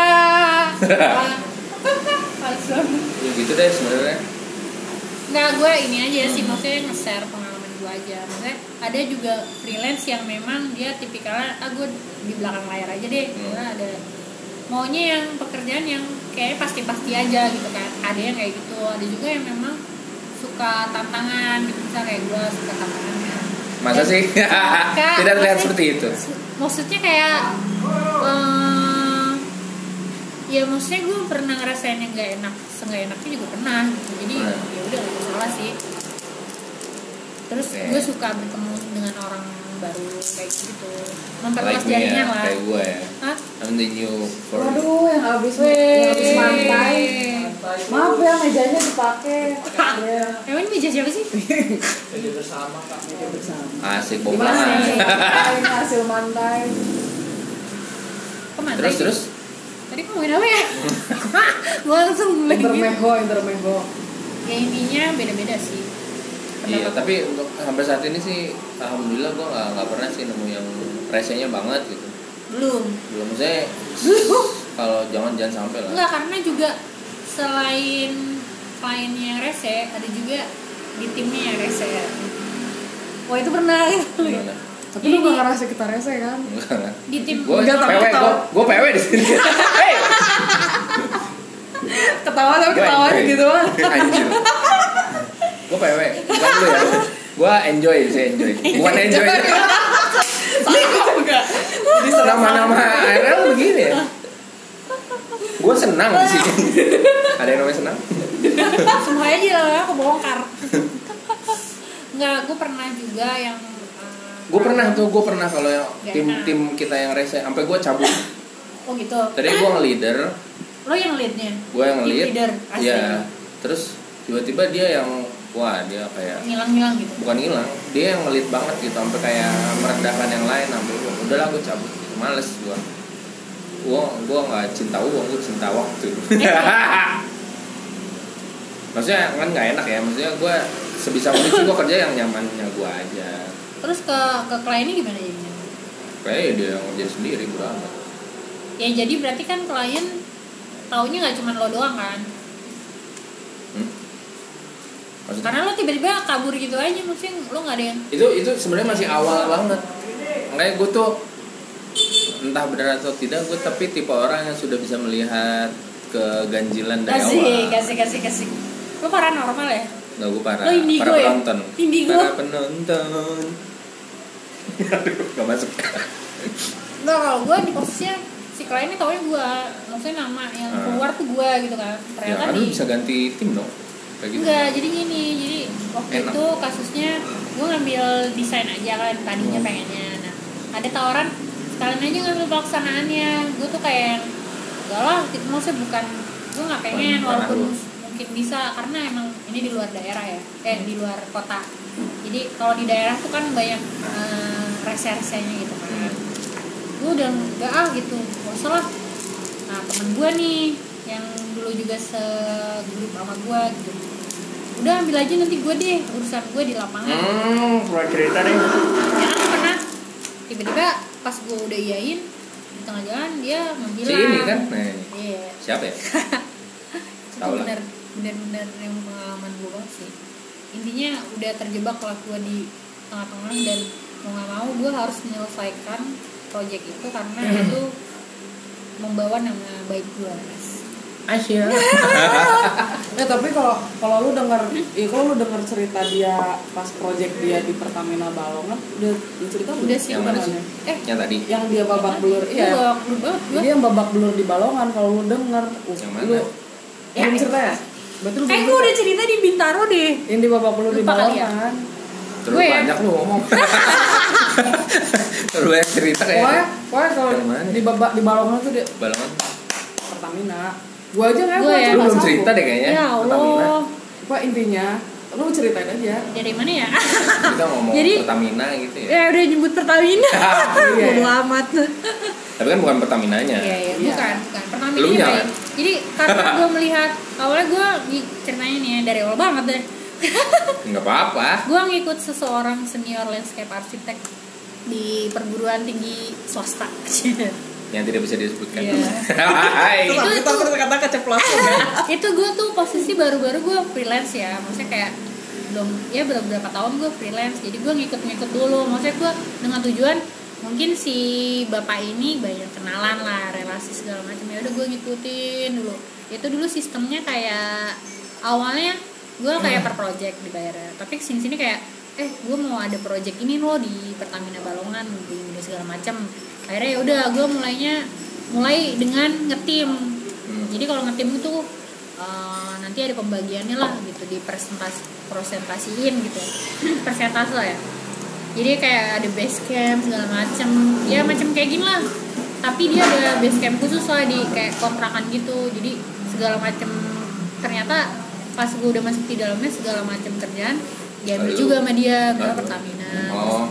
[laughs] Males banget. ya gitu deh sebenarnya. Nggak, gue ini aja sih maksudnya nge-share pengalaman gue aja. Maksudnya ada juga freelance yang memang dia tipikalnya ah gue di belakang layar aja deh. Hmm. Karena ada maunya yang pekerjaan yang kayak pasti-pasti aja gitu kan. Ada yang kayak gitu ada juga yang memang suka tantangan gitu. Misalnya kayak gue suka tantangannya Masa Dan sih? suka- [laughs] Tidak terlihat seperti itu. maksudnya kayak eh, ya maksudnya gue pernah ngerasain yang gak enak seenggak enaknya juga pernah gitu. jadi Nah. ya udah gak masalah sih terus Oke. gue suka bertemu dengan orang baru kayak gitu. Memperluas Like jaringan ya, lah. kayak gua ya. Hah? I'm the new for waduh yang habis Weh. yang habis mantai. Maaf ya mejanya dipakai. Ya [laughs] emang ini meja siapa sih? [laughs] meja bersama asik gimana bomba. nih? [laughs] Mantai ini hasil mantai. Ke mana Terus terus? Tadi ngomongin apa ya? gue langsung intermezzo intermezzo. Ya intinya beda-beda sih Iya, tapi untuk sampai saat ini sih alhamdulillah gua nggak nggak pernah sih nemu yang resenya banget gitu. belum Belum maksudnya [laughs] kalau jangan jangan sampai lah. Enggak, karena juga selain kliennya yang rese, ada juga di timnya yang rese. Wah itu pernah [laughs] Gimana? tapi lu gak ngerasa kita rese kan Enggak. di tim Gue PW, gue gue PW di sini. [laughs] Hey, ketawa tapi ketawa gitu kan Anjir. Gue PW, bukan lu ya. Gue enjoy sih enjoy. Bukan enjoy. [laughs] Enggak Nama-nama ARL begini ya. Gue senang sini. Ada yang namanya senang? semuanya aja lah aku bongkar. Enggak, gue pernah juga yang uh, Gue pernah tuh, gue pernah kalau yang tim tim kita yang rese, sampai gue cabut. Oh gitu. Tadi gue nge-leader, Lo yang leadnya? gue yang lead. leader. Iya. Terus tiba-tiba dia yang wah dia kayak Ngilang-ngilang gitu. bukan hilang dia yang ngelit banget gitu sampai kayak merendahkan yang lain sampai udahlah gue cabut gitu males gue gue gue nggak cinta uang gue cinta waktu [laughs] maksudnya kan nggak enak ya maksudnya gue sebisa mungkin gue kerja yang nyamannya gue aja Terus ke ke kliennya gimana jadinya? kayak dia yang ngerjain sendiri gue amat Ya jadi berarti kan klien taunya nggak cuma lo doang kan? Maksudnya Karena lo tiba-tiba kabur gitu aja, mungkin lo nggak ada yang itu itu sebenarnya masih awal banget makanya gue tuh entah benar atau tidak gue tapi tipe orang yang sudah bisa melihat keganjilan dari kasih, awal kasih, kasih, kasih. Lo paranormal ya? Nggak gue para Lo indigo para ya? penonton Indigo. para penonton [laughs] Aduh, gak masuk Nggak, kalau gue di posisinya si kliennya taunya gue, maksudnya nama yang Ah. keluar tuh gue gitu kan. ya Ternyata kan di bisa ganti tim dong kayak gitu Enggak, jadi gini, jadi waktu Enak. itu kasusnya gue ngambil desain aja kan tadinya Hmm. pengennya. Nah, ada tawaran sekalian aja ngambil pelaksanaannya gue tuh kayak enggak lah itu maksudnya bukan gue nggak pengen Bukan walaupun lu. mungkin bisa karena emang ini di luar daerah ya eh di luar kota jadi kalau di daerah tuh kan banyak eh, rese-resenya gitu kan Hmm. gue udah enggak ah gitu gak usah lah nah temen gue nih yang dulu juga segrup sama gue gitu udah ambil aja nanti gue deh urusan gue di lapangan Hmm, pernah cerita deh. ya pernah tiba-tiba pas gue udah iyain di tengah jalan dia menghilang Si ini kan? Nah, ini. iya siapa ya? [laughs] itu Tahu lah. bener bener-bener yang pengalaman gue banget sih intinya udah terjebak lah gue di tengah-tengah dan mau nggak mau gue harus menyelesaikan project itu karena itu membawa nama baik gue Asia. [laughs] Eh tapi kalau kalau lu denger, ya kalau lu denger cerita dia pas project dia di Pertamina Balongan, udah udah cerita belum? udah sih Yang mana sih sih? eh Yang tadi. Yang dia babak belur, iya. gue Jadi yang babak belur di Balongan kalau lu denger, uh, Yang mana? lu Ya, belum eh. cerita ya? Lu eh gue udah cerita. di Bintaro deh yang di babak belur di ya? Balongan. Gue ya? banyak lu ngomong. [laughs] Terus banyak cerita kayak. Pokoknya, pokoknya kalau Yang di babak di Balongan tuh dia Balongan. Pertamina. Gua aja nggak Gue ya? Lu belum cerita deh kayaknya. ya Pertamina. Allah Pak intinya, lu ceritain aja. dari mana ya Kita ngomong Jadi- Pertamina gitu ya. ya udah nyebut Pertamina [laughs] Iya. bodo amat Tapi kan bukan Pertaminanya. Iya, iya, Iya. bukan, bukan. Pertama Elunya ini kan? baik. Jadi karena [laughs] gue melihat awalnya gue ceritanya nih ya, dari awal banget deh. [laughs] Enggak apa-apa. gue ngikut seseorang senior landscape architect di perguruan tinggi swasta. Yang tidak bisa disebutkan. Hai. Itu- [laughs] itu- kata keceplosan ya. itu gue tuh posisi baru-baru gue freelance ya, maksudnya kayak belum ya beberapa tahun gue freelance. Jadi gue ngikut-ngikut dulu. Maksudnya gue dengan tujuan mungkin si bapak ini banyak kenalan lah relasi segala macam. Ya udah gue ngikutin dulu. Itu dulu sistemnya kayak awalnya gue kayak per project dibayar tapi ke sini sini kayak eh gue mau ada project ini loh di Pertamina Balongan di segala macam akhirnya ya udah gue mulainya mulai dengan ngetim Hmm. jadi kalau ngetim itu eh, nanti ada pembagiannya lah gitu di presentasi presentasiin gitu. [clears throat] Persentase lah ya. Jadi kayak ada base camp segala macem. Ya macam kayak gini lah. Tapi dia ada base camp khusus lah di kayak kontrakan gitu. Jadi segala macem. Ternyata pas gue udah masuk di dalamnya segala macam kerjaan diambil Lalu? juga sama dia ke? Pertamina. Oh,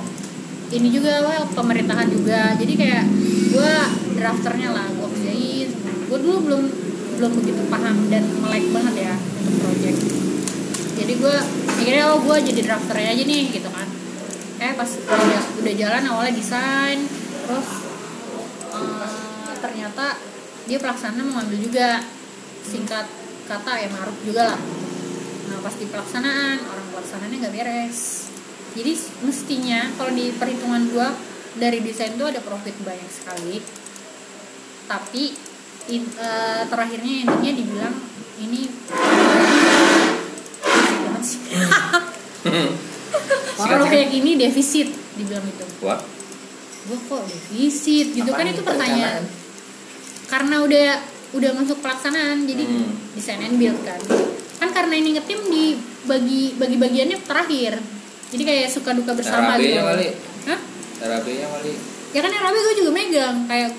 ini juga well, pemerintahan juga. Jadi kayak gue drafternya lah gue kerjain. Gue dulu belum belum begitu paham dan melek banget ya untuk project. Jadi gue mikirnya oh gue jadi drafternya aja nih gitu kan. Eh pas udah, udah jalan awalnya desain. Terus eh, ternyata dia pelaksana mau ngambil juga. Singkat kata ya maruk juga lah. Nah pas di pelaksanaan orang pelaksanaannya nggak beres. Jadi mestinya kalau di perhitungan gua dari desain itu ada profit banyak sekali. Tapi in- eh, terakhirnya intinya dibilang ini [laughs] banget sih. Sikat, proyek ini defisit dibilang itu wah. gua kok defisit gitu? Apaan kan itu pertanyaan. karena udah udah masuk pelaksanaan jadi Hmm. desain and build kan kan karena ini ngetim di bagi bagi bagiannya terakhir jadi kayak suka duka bersama RAB-nya gitu kali. Hah? RAB-nya kali. ya kan RAB gue juga megang kayak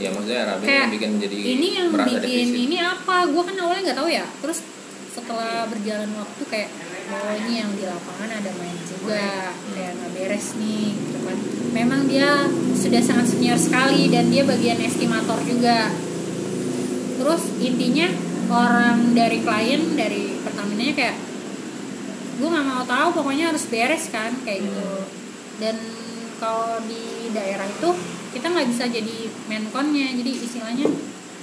Ya maksudnya RAB kayak yang bikin jadi ini yang bikin defisit. ini apa gue kan awalnya nggak tahu ya terus setelah berjalan waktu kayak oh ini yang di lapangan ada main juga kayak nggak beres nih gitu kan memang dia sudah sangat senior sekali dan dia bagian estimator juga terus intinya orang dari klien dari Pertamina nya kayak gue nggak mau tahu pokoknya harus beres kan kayak gitu dan kalau di daerah itu kita nggak bisa jadi menkonnya jadi istilahnya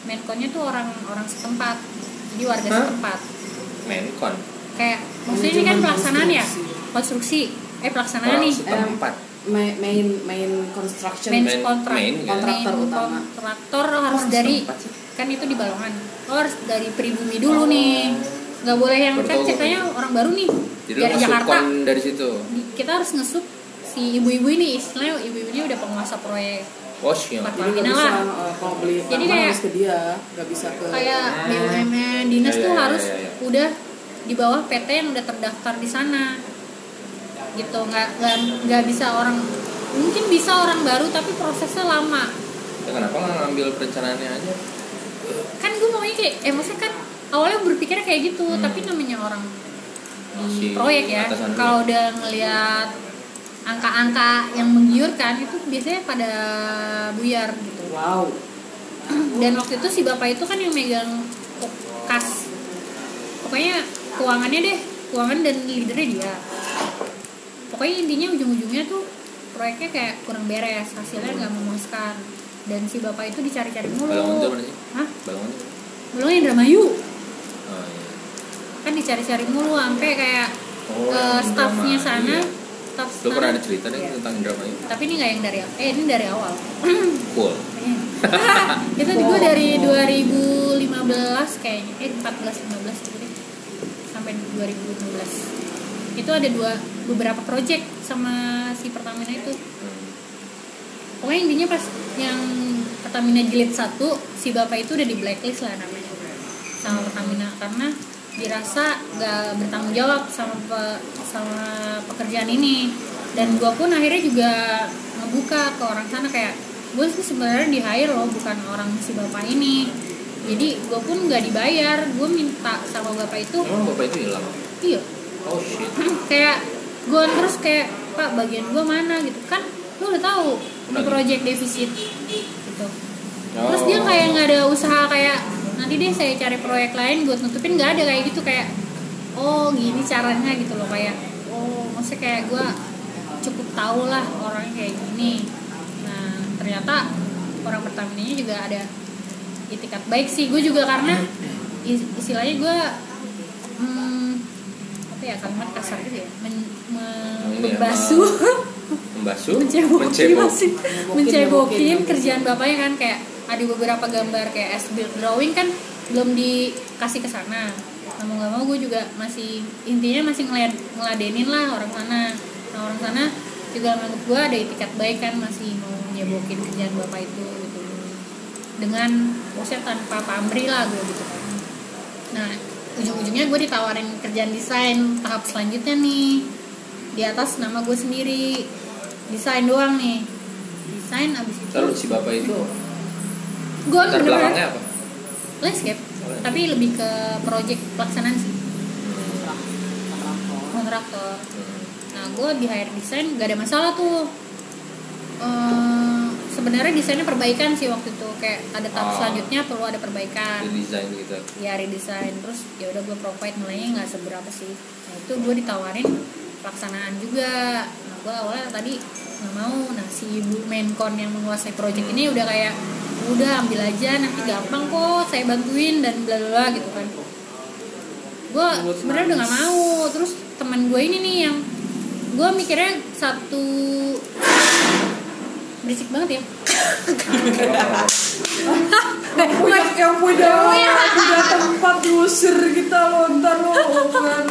menkonnya tuh orang orang setempat jadi warga Hah? setempat Menkon. kayak maksudnya ini kan pelaksanaan ya konstruksi. eh pelaksanaan Orang nih setempat. main main main construction main Main- kontrak main? Kontraktor Main utama. kontraktor harus Orang dari setempat sih. Kan itu di balongan oh, harus dari pribumi dulu Oh. nih nggak boleh yang kan Betul. ceritanya orang baru nih Jadi lo dari Jakarta dari situ. Kita harus ngesup si ibu-ibu ini istilahnya ibu-ibu ini udah penguasa proyek Wash ya. Empat jadi nggak bisa lah. uh, kalau beli Jadi kayak- harus ke dia nggak bisa ke kayak Hmm. BUMN dinas Ya, tuh ya, ya, harus ya, ya. udah di bawah PT yang udah terdaftar di sana gitu nggak nggak nggak bisa orang mungkin bisa orang baru tapi prosesnya lama ya kenapa nggak ngambil perencanaannya aja kan gue maunya kayak eh maksudnya kan awalnya berpikirnya kayak gitu Hmm. tapi namanya orang Si di proyek ya kalau udah ngelihat angka-angka yang menggiurkan itu biasanya pada buyar gitu. Wow. Dan waktu itu si bapak itu kan yang megang kas. Pokoknya keuangannya deh keuangan dan leadernya dia. Pokoknya intinya ujung-ujungnya tuh proyeknya kayak kurang beres hasilnya nggak memuaskan dan si bapak itu dicari-cari mulu. Balongan itu mana sih? Hah? balongan belum Indramayu oh, iya. kan dicari-cari mulu sampai kayak Oh, ke yang staffnya sana. Iya. staff lu pernah ada cerita deh Iya. tentang Indramayu tapi ini nggak yang dari eh ini dari awal. [clears throat] Cool. [laughs] Itu gue dari 2015 kayaknya. Eh 14 15 gitu deh. Sampai 2015 itu ada dua beberapa project sama si Pertamina itu. Hmm. pokoknya intinya pas yang Pertamina jilid satu si bapak itu udah di blacklist lah namanya sama Pertamina karena dirasa gak bertanggung jawab sama pe- sama pekerjaan ini. Dan gue pun akhirnya juga ngebuka ke orang sana kayak gue sih sebenarnya di hire loh bukan orang si bapak ini. Jadi gue pun nggak dibayar gue minta sama bapak itu. Emang bapak itu hilang? Iya. Oh shit. [clears throat] Kayak gue terus kayak pak bagian gue mana? Gitu. Kan lu udah tahu di Udah. project defisit gitu. Terus Oh. dia kayak nggak ada usaha kayak nanti deh saya cari proyek lain buat nutupin. Nggak ada kayak gitu kayak oh gini caranya gitu loh kayak oh maksudnya kayak gue cukup tahu lah orangnya kayak gini. Nah ternyata orang Pertamina juga ada itikat baik sih. Gue juga karena is- istilahnya gue hmm, apa ya kalimat kasar gitu ya men, me- Ini ya, membasuh [laughs] membasuh mencebokin Mencebokin, mencebokin kerjaan bapaknya kan kayak ada beberapa gambar kayak as build drawing kan belum dikasih ke sana. Nah, mau nggak mau gue juga masih intinya masih ngeliat ngeladenin lah orang sana. Nah orang sana juga menurut gue ada itikat baik kan masih mau nyebokin kerjaan bapak itu gitu. Dengan maksudnya tanpa pamrih lah gue gitu kan. Nah ujung-ujungnya gue ditawarin kerjaan desain tahap selanjutnya nih di atas nama gue sendiri. Desain doang nih. Desain abis itu. Lalu si bapak itu. Gue latar belakangnya bener apa? landscape. Tapi lebih ke project pelaksanaan sih. Kontraktor. Nah gue di hire desain gak ada masalah tuh. Eh, sebenarnya desainnya perbaikan sih waktu itu. Kayak ada tahap Oh. selanjutnya perlu ada perbaikan. Di desain gitu. ya redesign. Terus ya udah gue provide nilainya nggak seberapa sih. Nah itu gue ditawarin pelaksanaan juga. Nah gue awalnya tadi nggak mau. Nah si ibu menkon yang menguasai project ini udah kayak udah ambil aja nanti gampang kok saya bantuin dan bla bla bla gitu kan. Gue sebenarnya udah nggak mau. Terus teman gue ini nih yang gue mikirnya satu berisik banget ya punya yang punya punya tempat diusir kita lo ntar lo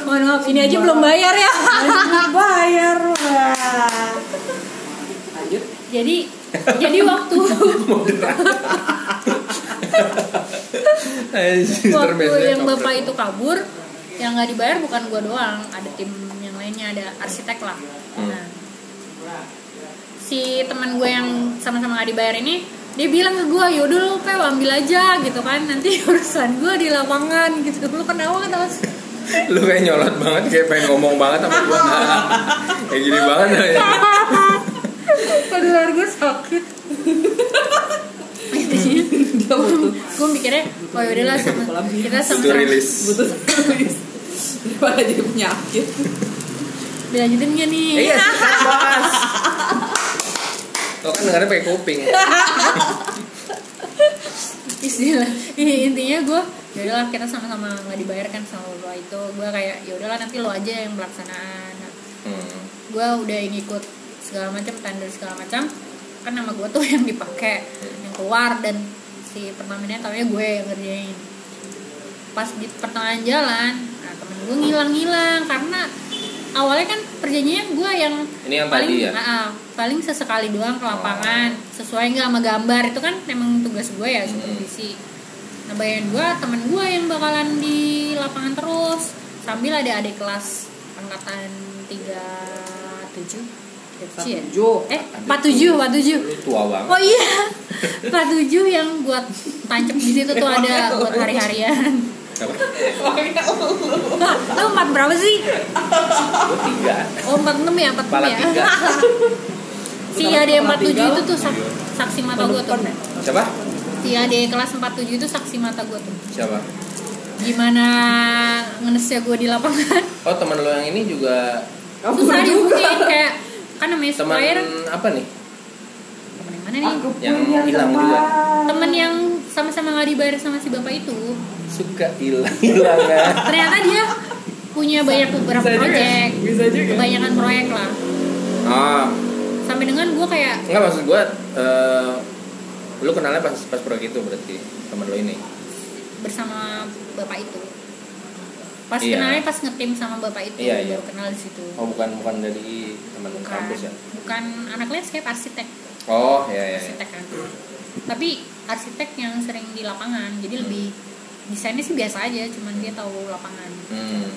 mohon maaf ini aja belum bayar ya. Belum bayar wah lanjut. Jadi jadi waktu. [laughs] Waktu yang bapak itu kabur yang nggak dibayar bukan gua doang ada tim yang lainnya ada arsitek lah. Hmm. nah si teman gue yang sama-sama nggak dibayar ini dia bilang ke gue yaudah lu pe ambil aja gitu kan. Nanti [laughs] urusan gue di lapangan gitu. Lu kenapa kan mas? [laughs] Lu kayak nyolot banget kayak pengen ngomong banget sama gua. [laughs] Kayak gini banget ya. Leher gue sakit. Butuh gue mikirnya oh yaudah lah sama kita itu sama-sama rilis. Butuh service daripada jadi penyakit. Dilanjutin gak nih? Iya sekarang bahas lo kan dengarnya pakai kuping [laughs] istilah Ih, intinya gue ya udahlah kita sama-sama nggak dibayar kan sama lo itu. Gue kayak ya udahlah nanti lo aja yang pelaksanaan. Hmm. gue udah ngikut segala macam tender segala macam. Kan nama gue tuh [laughs] yang dipakai yang keluar dan si Pertamina taunya gue yang ngerjain. Pas di pertengahan jalan nah temen gue ngilang-ngilang karena awalnya kan perjanjiannya gue yang Ini yang paling tadi ya? ah, paling sesekali doang ke lapangan sesuai nggak sama gambar itu kan memang tugas gue ya supervisi nah bayan gue temen gue yang bakalan di lapangan terus sambil ada adik kelas angkatan 37 Cie. 47. eh 47 47 Lu tua banget. oh iya [laughs] 47 yang buat tancap di situ tuh ada buat hari-harian Makanya lu. empat berapa sih Gue tiga. oh 46 ya 46 Kepala ya [laughs] si ade 47 itu tuh sak- saksi mata gue tuh Siapa? si ade kelas 47 itu saksi mata gue tuh Siapa? gimana ngenesnya gue di lapangan Oh teman lo yang ini juga susah dihubungin kayak kan namanya teman apa nih? temen yang mana nih Aku Yang hilang juga. temen yang sama-sama nggak dibayar sama si bapak itu Suka hilang hilang ya. [laughs] ternyata dia punya banyak beberapa Bisa juga. proyek Bisa juga. kebanyakan proyek lah Ah, sampai dengan gue kayak enggak maksud gue eh lu kenalnya pas pas proyek itu berarti teman lo ini. bersama bapak itu pas Iya. kenalnya pas ngetim sama bapak itu Iya, iya. baru kenal di situ Oh bukan bukan dari teman bukan kampus ya? bukan anak landscape arsitek Oh ya ya. ya. arsitek kan tapi arsitek yang sering di lapangan jadi lebih desainnya sih biasa aja cuman dia tahu lapangan. Hmm.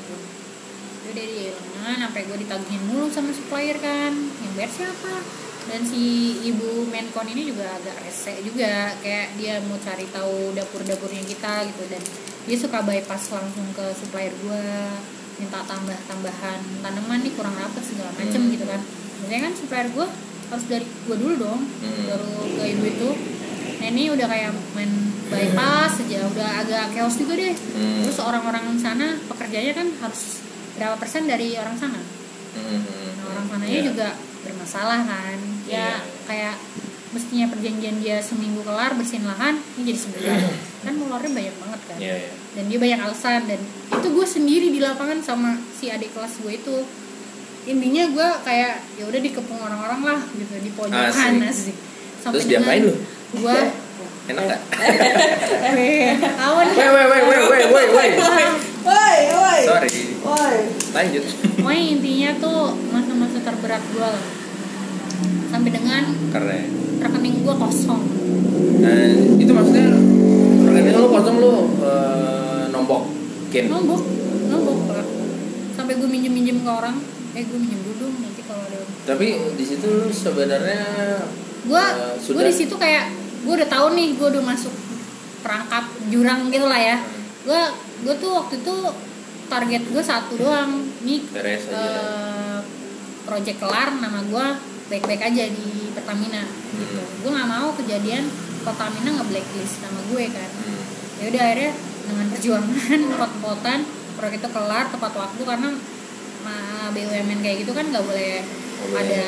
udah dia lengan sampai gue ditagihin mulu sama supplier kan. Yang bayar siapa? Dan si ibu menkon ini juga agak rese juga. Kayak dia mau cari tahu dapur-dapurnya kita gitu. Dan dia suka bypass langsung ke supplier gue minta tambah-tambahan tanaman nih kurang rapet segala macem Hmm. gitu kan. Biasanya kan supplier gue harus dari gue dulu dong. Hmm. baru ke ibu itu ini udah kayak main bypass aja udah agak chaos juga deh Hmm. terus orang-orang sana pekerjanya kan harus berapa persen dari orang sana Hmm. nah orang sananya Iya. juga bermasalah kan ya Iya. kayak mestinya perjanjian dia seminggu kelar bersihin lahan ini jadi sebulan kan molornya banyak banget kan Iya iya. dan dia banyak alasan dan itu gue sendiri di lapangan sama si adik kelas gue itu intinya gue kayak ya udah dikepung orang-orang lah gitu di pojokan Asik. asik Terus diapain lu? Gue Enak gak? awan [laughs] Woi woi woi woi woi woi woi. [laughs] Woi, woi. Sorry. Woi. Lanjut. pokoknya intinya tuh masa-masa terberat gue lah sampai dengan Keren. rekening gue kosong Nah, itu maksudnya rekening lu kosong lu eh, nombokin. nombok nombok lah sampai gue minjem minjem ke orang eh gue minjem dulu nanti kalau ada Tapi di situ lu sebenarnya gue eh, gue di situ kayak gue udah tahu nih gue udah masuk perangkap jurang gitu lah ya gue gue tuh waktu itu target gue satu doang nih beres aja. eh, project kelar nama gue baik-baik aja di Pertamina gitu Hmm. gue nggak mau kejadian Pertamina nge blacklist nama gue kan Hmm. ya udah akhirnya dengan perjuangan [laughs] pot-potan proyek itu kelar tepat waktu karena BUMN kayak gitu kan nggak boleh boleh. ada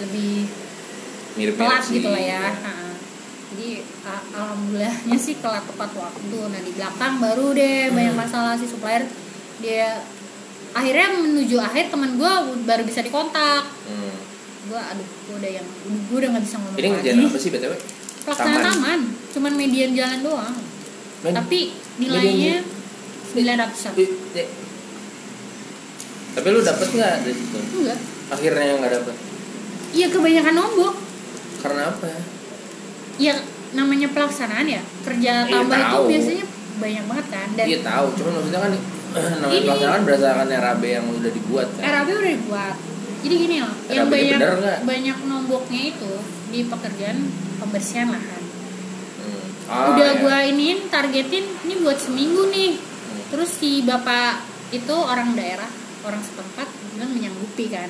lebih Mirip telat sih. gitu lah ya jadi alhamdulillahnya sih kelar tepat waktu nah di belakang baru deh Hmm. banyak masalah si supplier dia akhirnya menuju akhir teman gue baru bisa dikontak Hmm. gue aduh gue udah yang gue udah nggak bisa ngomong Ini lagi ngerjain apa sih BTW? pelaksanaan taman cuman median jalan doang Men- tapi nilainya sembilan ratusan ya. Tapi lu dapet nggak dari situ? enggak Akhirnya nggak dapet. iya kebanyakan nombok Karena apa? ya namanya pelaksanaan ya kerja Iya, tambah itu tahu. biasanya banyak banget kan dan Iya tahu, cuman maksudnya kan [clears throat] namanya Ini- pelaksanaan berdasarkan RAB yang udah dibuat kan. RAB udah dibuat jadi gini loh yang RAB-nya banyak bener banyak nomboknya itu di pekerjaan pembersihan lahan Hmm. Ah, udah iya. gua iniin targetin ini buat seminggu nih Hmm. terus si bapak itu orang daerah orang setempat bilang menyanggupi kan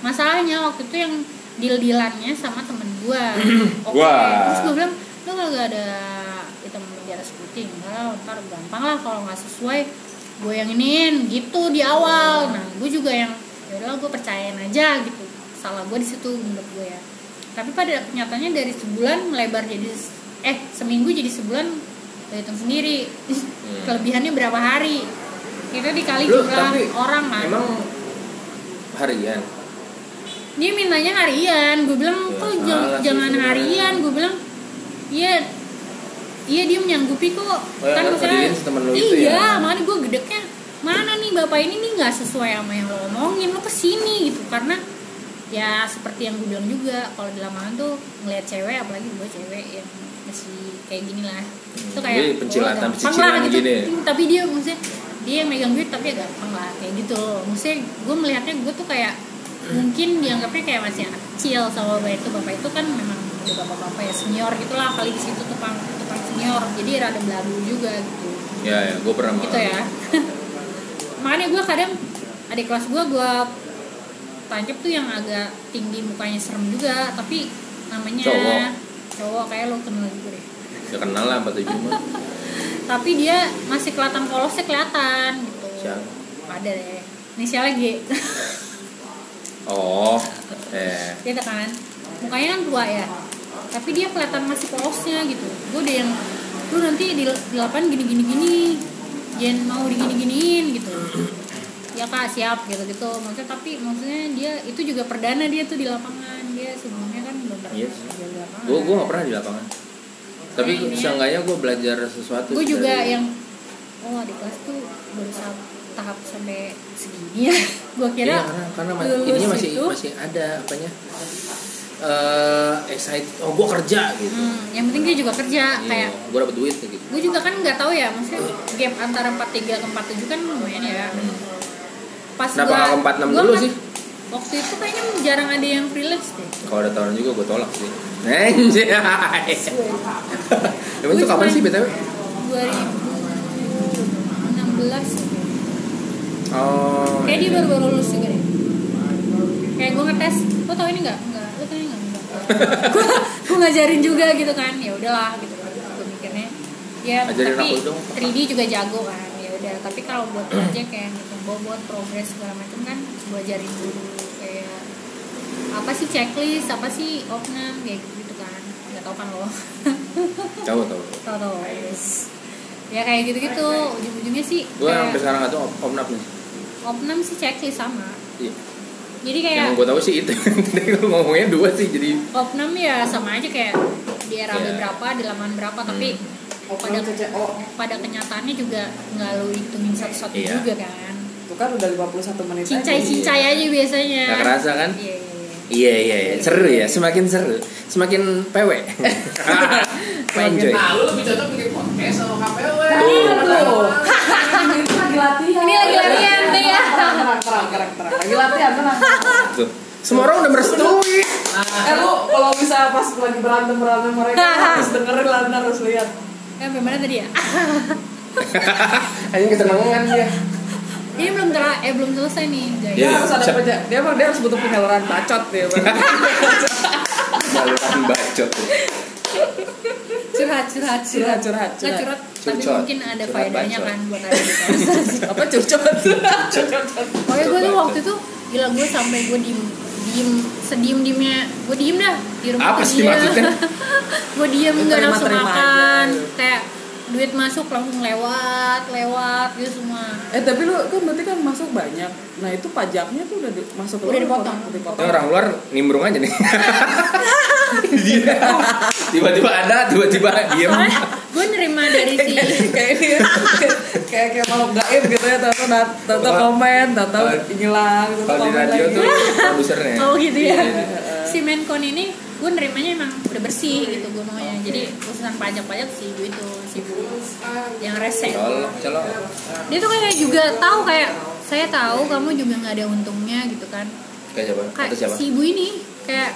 masalahnya waktu itu yang deal dealannya sama temen gua. [clears throat] Oke Wah. terus gua bilang lo gak ada hitam di atas putih enggak lah ntar gampang lah kalau nggak sesuai gue yang iniin gitu di awal. Nah gue juga yang ya udahlah gue percayain aja gitu. Salah gue di situ menurut gue ya. Tapi pada kenyataannya dari sebulan melebar jadi eh seminggu jadi sebulan hitung sendiri. Kelebihannya berapa hari? Itu dikali Lu jumlah orang kan Emang harian. Dia mintanya harian. Gue bilang Ya, kok jangan harian. Gue bilang iya iya dia menyanggupi kok. Oh, lu itu iya ya? makanya gue gedeknya mana nih bapak ini nih nggak sesuai sama yang lo omongin? Lo ke sini gitu. Karena ya seperti yang gue bilang juga kalau di lapangan tuh ngeliat cewek apalagi gue cewek yang masih kayak gini lah. Itu kayak jadi pencilatan- oh, lah gitu. gini. tapi dia maksudnya dia yang megang duit tapi ya gampang lah kayak gitu. Maksudnya gue melihatnya gue tuh kayak mungkin dianggapnya kayak masih anak kecil sama bapak itu bapak itu kan memang udah bapak-bapak ya senior gitulah kali di situ tukang tukang senior jadi rada belagu juga gitu. Ya ya gue pernah gitu ya. [laughs] makanya gue kadang adik kelas gue gue tancap tuh yang agak tinggi mukanya serem juga tapi namanya Cowok. cowok kayak lo kenal juga deh. Ya kenal lah tujuh mah. [laughs] Tapi dia masih kelihatan polosnya kelihatan gitu. Siapa? ada deh. Inisialnya G [laughs] oh eh. gitu kan? Mukanya kan tua ya tapi dia kelihatan masih polosnya gitu. Gue udah yang lu nanti di, lapangan gini gini gini jangan mau digini giniin gitu. Ya kak siap gitu gitu. Maksudnya tapi maksudnya dia itu juga perdana dia tuh di lapangan. Dia sebelumnya kan belum pernah Iya. di lapangan. Gue gue gak pernah di lapangan. Tapi Nah, ya. seenggaknya gue belajar sesuatu gue juga dari- yang oh di kelas tuh baru sa- tahap sampai segini ya. [laughs] Gue kira Iya, karena karena ininya masih itu, masih ada apanya. Eh excited oh gue kerja gitu. Hmm, yang penting dia juga kerja kayak gue dapet duit gitu. Gue juga kan nggak tahu ya maksudnya gap antara 43 ke 47 kan lumayan ya. Pas Kenapa nggak ke 46 gua dulu sih? waktu itu kayaknya jarang ada yang freelance deh. Kalau ada tawaran juga gue tolak sih. Anjay. [laughs] Emang itu kapan sih BTW? 2016 Oh. kayak dia baru baru lulus juga deh. Kayak gue ngetes lo tau ini nggak? Nggak. Lo tau ini nggak? Gue [laughs] gue ngajarin juga gitu kan ya udahlah gitu gue mikirnya ya Ajarin tapi aku dong. 3D juga jago kan ya udah. Tapi kalau buat project kayak gitu buat buat progres segala macam kan gue ajarin dulu. Kayak apa sih checklist? Apa sih opnam kayak gitu kan. Nggak tau kan lo. [laughs] Tahu tahu. tau tau ya kayak gitu gitu ujung-ujungnya sih Gue kayak sampai sekarang nggak tahu op- opnap nih. Opnam sih checklist sama Iya. jadi kayak Yang gue tahu sih itu. [laughs] Ngomongnya dua sih jadi. opnam ya sama aja kayak di RAB Iya. berapa di laman berapa tapi Hmm. Opnam pada CCO pada kenyataannya juga nggak lu hitungin satu-satu Iya. juga kan itu kan udah 51 menit cincai aja. cincai aja biasanya Gak kerasa kan? iya iya iya Iya iya iya. Seru ya. Semakin seru. Semakin PW. [laughs] Enjoy. Nah, lu lebih cocok bikin podcast sama KPW. Tuh. Ini lagi latihan. Ini terang, terang, terang. Lagi latihan, tenang. Tuh. Semua orang udah merestui. Eh lu kalau bisa pas lagi berantem berantem mereka harus dengerin lah, harus lihat. Eh, sampai mana tadi ya Hanya kesenangan dia. ini belum ter eh belum selesai nih guys Iya. Dia harus ada peja- dia emang dia harus butuh penyaluran bacot dia. Bang. [laughs] Saluran bacot. Curhat curhat Curhat, curhat, curhat. curhat tapi mungkin ada Curhat faedahnya kan buat ada. Apa curcot? Pokoknya gue tuh waktu itu gila gue sampai gue diem diem sediem diemnya gue diem dah di rumah Apa sih maksudnya? [laughs] gue diem nggak nafsu terima-terima makan kayak duit masuk langsung lewat lewat gitu semua Eh tapi lu kan berarti kan masuk banyak. Nah itu pajaknya tuh udah di, masuk ke Udah dipotong. udah Ini dipotong. orang luar nimbrung aja nih. Dia. tiba-tiba ada, tiba-tiba diem. soalnya gue nerima dari si kayak ya, kayak kayak mau gaib gitu ya tahu tahu komen tahu Kalau di komen radio lagi. tuh produsernya. oh gitu ya Iya, iya. si Menkon ini gue nerimanya emang udah bersih gitu gue maunya jadi urusan pajak-pajak si ibu itu si ibu yang rese Colok, colok. dia tuh kayak juga tahu kayak saya tahu kamu juga nggak ada untungnya gitu kan Kayak siapa? kayak siapa? si ibu ini kayak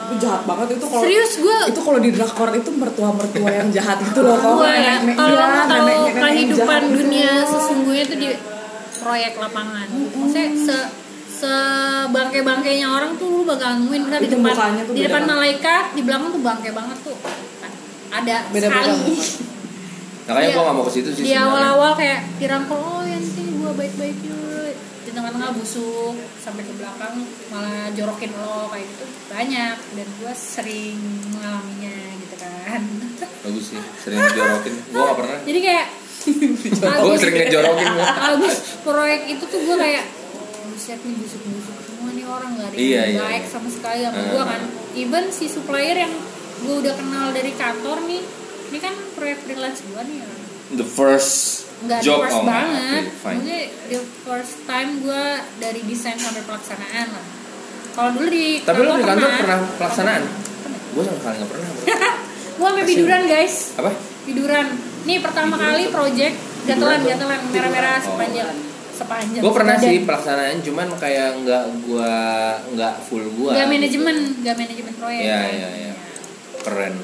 Itu jahat banget itu kalau Serius, gua- itu kalau di drakor itu mertua mertua yang jahat itu loh kalau gue ya kalau iya, nenek yang kehidupan jahat itu. dunia sesungguhnya itu di proyek lapangan maksudnya se sebangke bangkainya orang tuh lu bakal nemuin bener di depan di depan malaikat di belakang tuh bangke banget tuh ada Beda sekali. Makanya Iya. gua gak mau ke situ sih. di sebenarnya. awal-awal kayak dirangkul oh yang gua baik-baik yuk di tengah-tengah busuk sampai ke belakang malah jorokin lo kayak gitu banyak dan gua sering mengalaminya gitu kan Bagus sih, sering dijorokin. Gua gak pernah. jadi kayak [laughs] Gua sering ngejorokin abis proyek itu tuh gue kayak buset nih busuk-busuk semua nih orang gak ada yang Iya, iya, baik iya. sama sekali sama Eh. gue kan even si supplier yang gue udah kenal dari kantor nih ini kan proyek freelance gue nih ya The first nggak job. first oh, banget. okay, maksudnya the first time gue dari desain sampai pelaksanaan lah. Kalau dulu di Tapi lu di kantor pernah. pelaksanaan? Gua sama sekali gak pernah. [laughs] gue sampai biduran guys. Apa? tiduran nih pertama kali project gatelan gatelan. Merah-merah Oh. sepanjang sepanjang gue pernah sih pelaksanaan cuman kayak nggak gua nggak full gua. Nggak manajemen nggak manajemen proyek. Iya, kan? iya, iya. keren.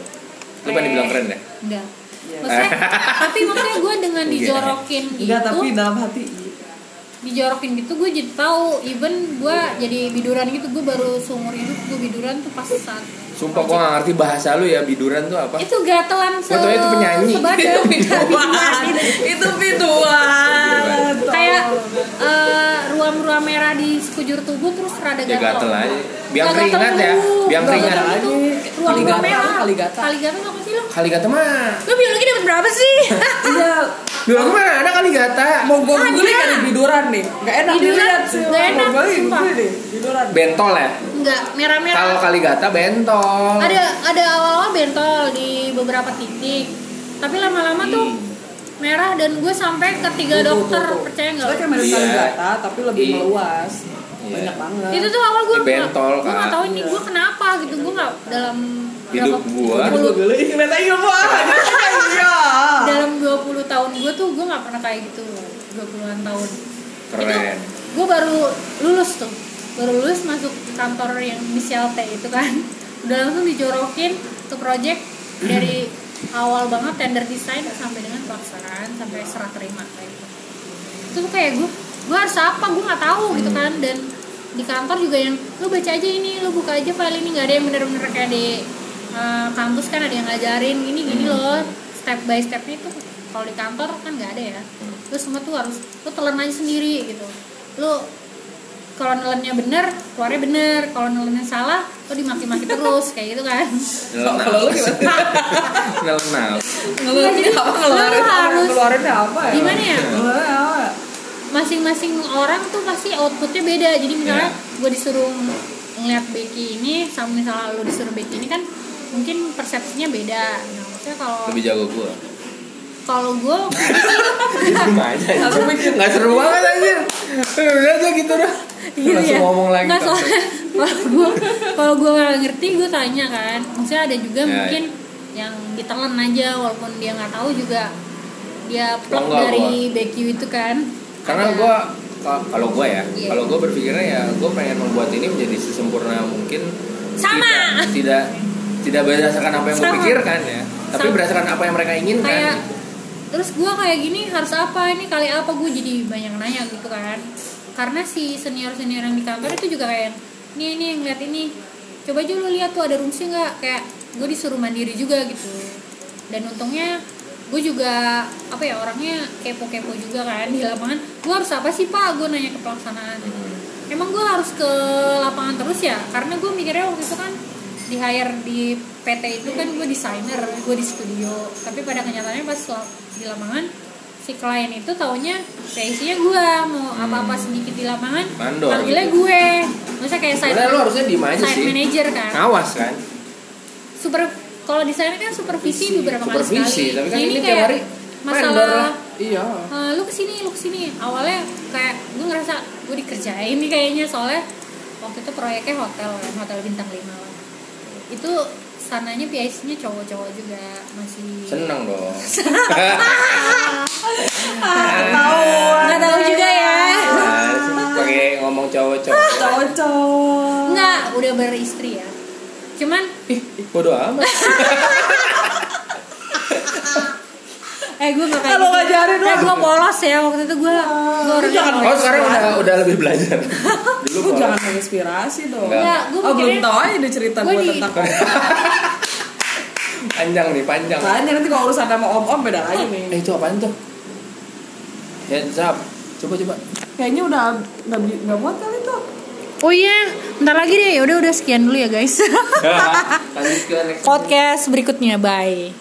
Lu kan dibilang keren ya? Enggak. Maksudnya tapi maksudnya gue dengan dijorokin gitu enggak tapi dalam hati iya. Dijorokin gitu gue jadi tahu. Even gue jadi biduran gitu gue baru seumur hidup gue biduran tuh pas saat sumpah gua nggak ngerti bahasa lu ya biduran tuh apa? Itu gatelan se itu penyanyi. sebadan. Biduan. [laughs] itu biduan kayak eh, ruam-ruam merah di sekujur tubuh terus rada Ya, gatel. gatel aja. Biang Nggak keringat gatel ya, biang keringat gatel aja. dulu. ruam-ruam Kaligata, merah. kaligata. kaligata apa sih lo kali kata mah. Lo biologi dapat berapa sih? Iya. Bilang mana ada kali kata mau gue Ada. Kan biduran nih. Nggak enak Biduran, dilihat sih. Nggak enak, googling, sumpah. biduran bentol ya? Enggak merah-merah. Kalau kali kata bentol. Ada ada awal-awal bentol di beberapa titik. Tapi lama-lama tuh merah dan gue sampai ke tiga tuh, dokter tuh, tuh. percaya nggak? Soalnya kayak mirip Iya. kaligata tapi lebih meluas. Iya. banyak banget. Itu tuh awal gue bentol, gue nggak Kak. tahu ini Iya. gue kenapa gitu. Gue nggak dalam Hidup gua. [laughs] Dalam 20 tahun gue tuh gue nggak pernah kayak gitu 20-an tahun. Keren. gue baru lulus tuh. Baru lulus masuk kantor yang inisial T itu kan. Udah langsung dijorokin ke project dari awal banget tender desain sampai dengan pelaksanaan sampai serah terima. Kayak gitu itu tuh kayak gue gue harus apa? Gue nggak tahu gitu kan. Dan di kantor juga yang lu baca aja ini lu buka aja file ini. Nggak ada yang bener-bener kayak di uh, kampus kan ada yang ngajarin gini gini loh. Step by stepnya itu kalau di kantor kan nggak ada ya lu semua tuh harus lu telan aja sendiri gitu. Lu kalau nelennya bener keluarnya bener. Kalau nelennya salah lu dimaki-maki terus kayak gitu kan. Kalau lu gimana? [laughs] Ngeluarin Jadi, apa lu ngeluarin apa harus- ngeluarin apa ya? Gimana ya? Masing-masing orang tuh pasti outputnya beda. Jadi misalnya Iya. gue disuruh ngeliat Becky ini sama misalnya lu disuruh Becky ini kan mungkin persepsinya beda. Nah maksudnya kalau lebih jago gua kalau gue aja nggak seru banget anjir udah tuh gitu dah gitu ya ngomong lagi nggak soalnya kalau gue kalau gue nggak ngerti gue tanya kan. Maksudnya ada juga Ya, mungkin yang ditelan aja walaupun dia nggak tahu juga. Dia plot enggak, dari Becky itu kan. Karena ka- kalau gua ya Iya. kalau gua berpikirnya ya gua pengen membuat ini menjadi sesempurna mungkin. Sama. tidak tidak tidak berdasarkan apa yang Sama. pikirkan ya tapi Sama. berdasarkan apa yang mereka inginkan. Kayak terus gue kayak gini harus apa ini kali apa gue jadi banyak nanya gitu kan. Karena si senior senior yang di kantor itu juga kayak nih nih ngeliat ini. Coba aja lu lihat tuh ada rumsnya nggak? Kayak gue disuruh mandiri juga gitu. Dan untungnya gue juga apa ya orangnya kepo-kepo juga kan di lapangan. Gue harus apa sih pak? Gue nanya ke pelaksanaan. Emang gue harus ke lapangan terus ya? Karena gue mikirnya waktu itu kan di hire di PT itu kan gue desainer gue di studio. Tapi pada kenyataannya pas di lapangan si klien itu taunya PIC-nya gue mau apa-apa sedikit di lapangan Mandor panggilnya gitu. gue. Maksudnya kayak Sebenarnya lu harusnya diem aja sih. manager kan. Ngawas kan? Super kalau desainer kan supervisi beberapa kali Supervisi, sekali. Tapi kan Nah, ini tiap kayak hari masalah lah. iya. "Eh, lu ke sini lu ke sini. Awalnya kayak gue ngerasa gue dikerjain nih kayaknya. Soalnya waktu itu proyeknya hotel kan hotel bintang 5 lah itu sananya PIC nya cowok-cowok juga masih seneng dong. [laughs] Ketahuan. Nggak tahu juga ya. Nah, pakai ngomong cowok-cowok. Cowok-cowok. Nggak udah beristri ya. Cuman ih bodo amat [laughs] eh gue gak kayak Kalau ngajarin eh gue polos ya waktu itu gue gue orangnya jangan polos. oh sekarang udah udah lebih belajar [laughs] dulu lu polos. jangan menginspirasi dong Enggak. Enggak, gue oh belum tahu aja deh cerita Gua gue tentang [laughs] panjang nih panjang Tanya nanti kalau urusan sama om-om beda lagi nih eh itu apaan tuh heads up coba coba Kayaknya udah nggak nggak buat kali tuh Oh iya, bentar lagi deh. Udah udah sekian dulu ya guys. [laughs] lanjut ke next Podcast berikutnya, bye.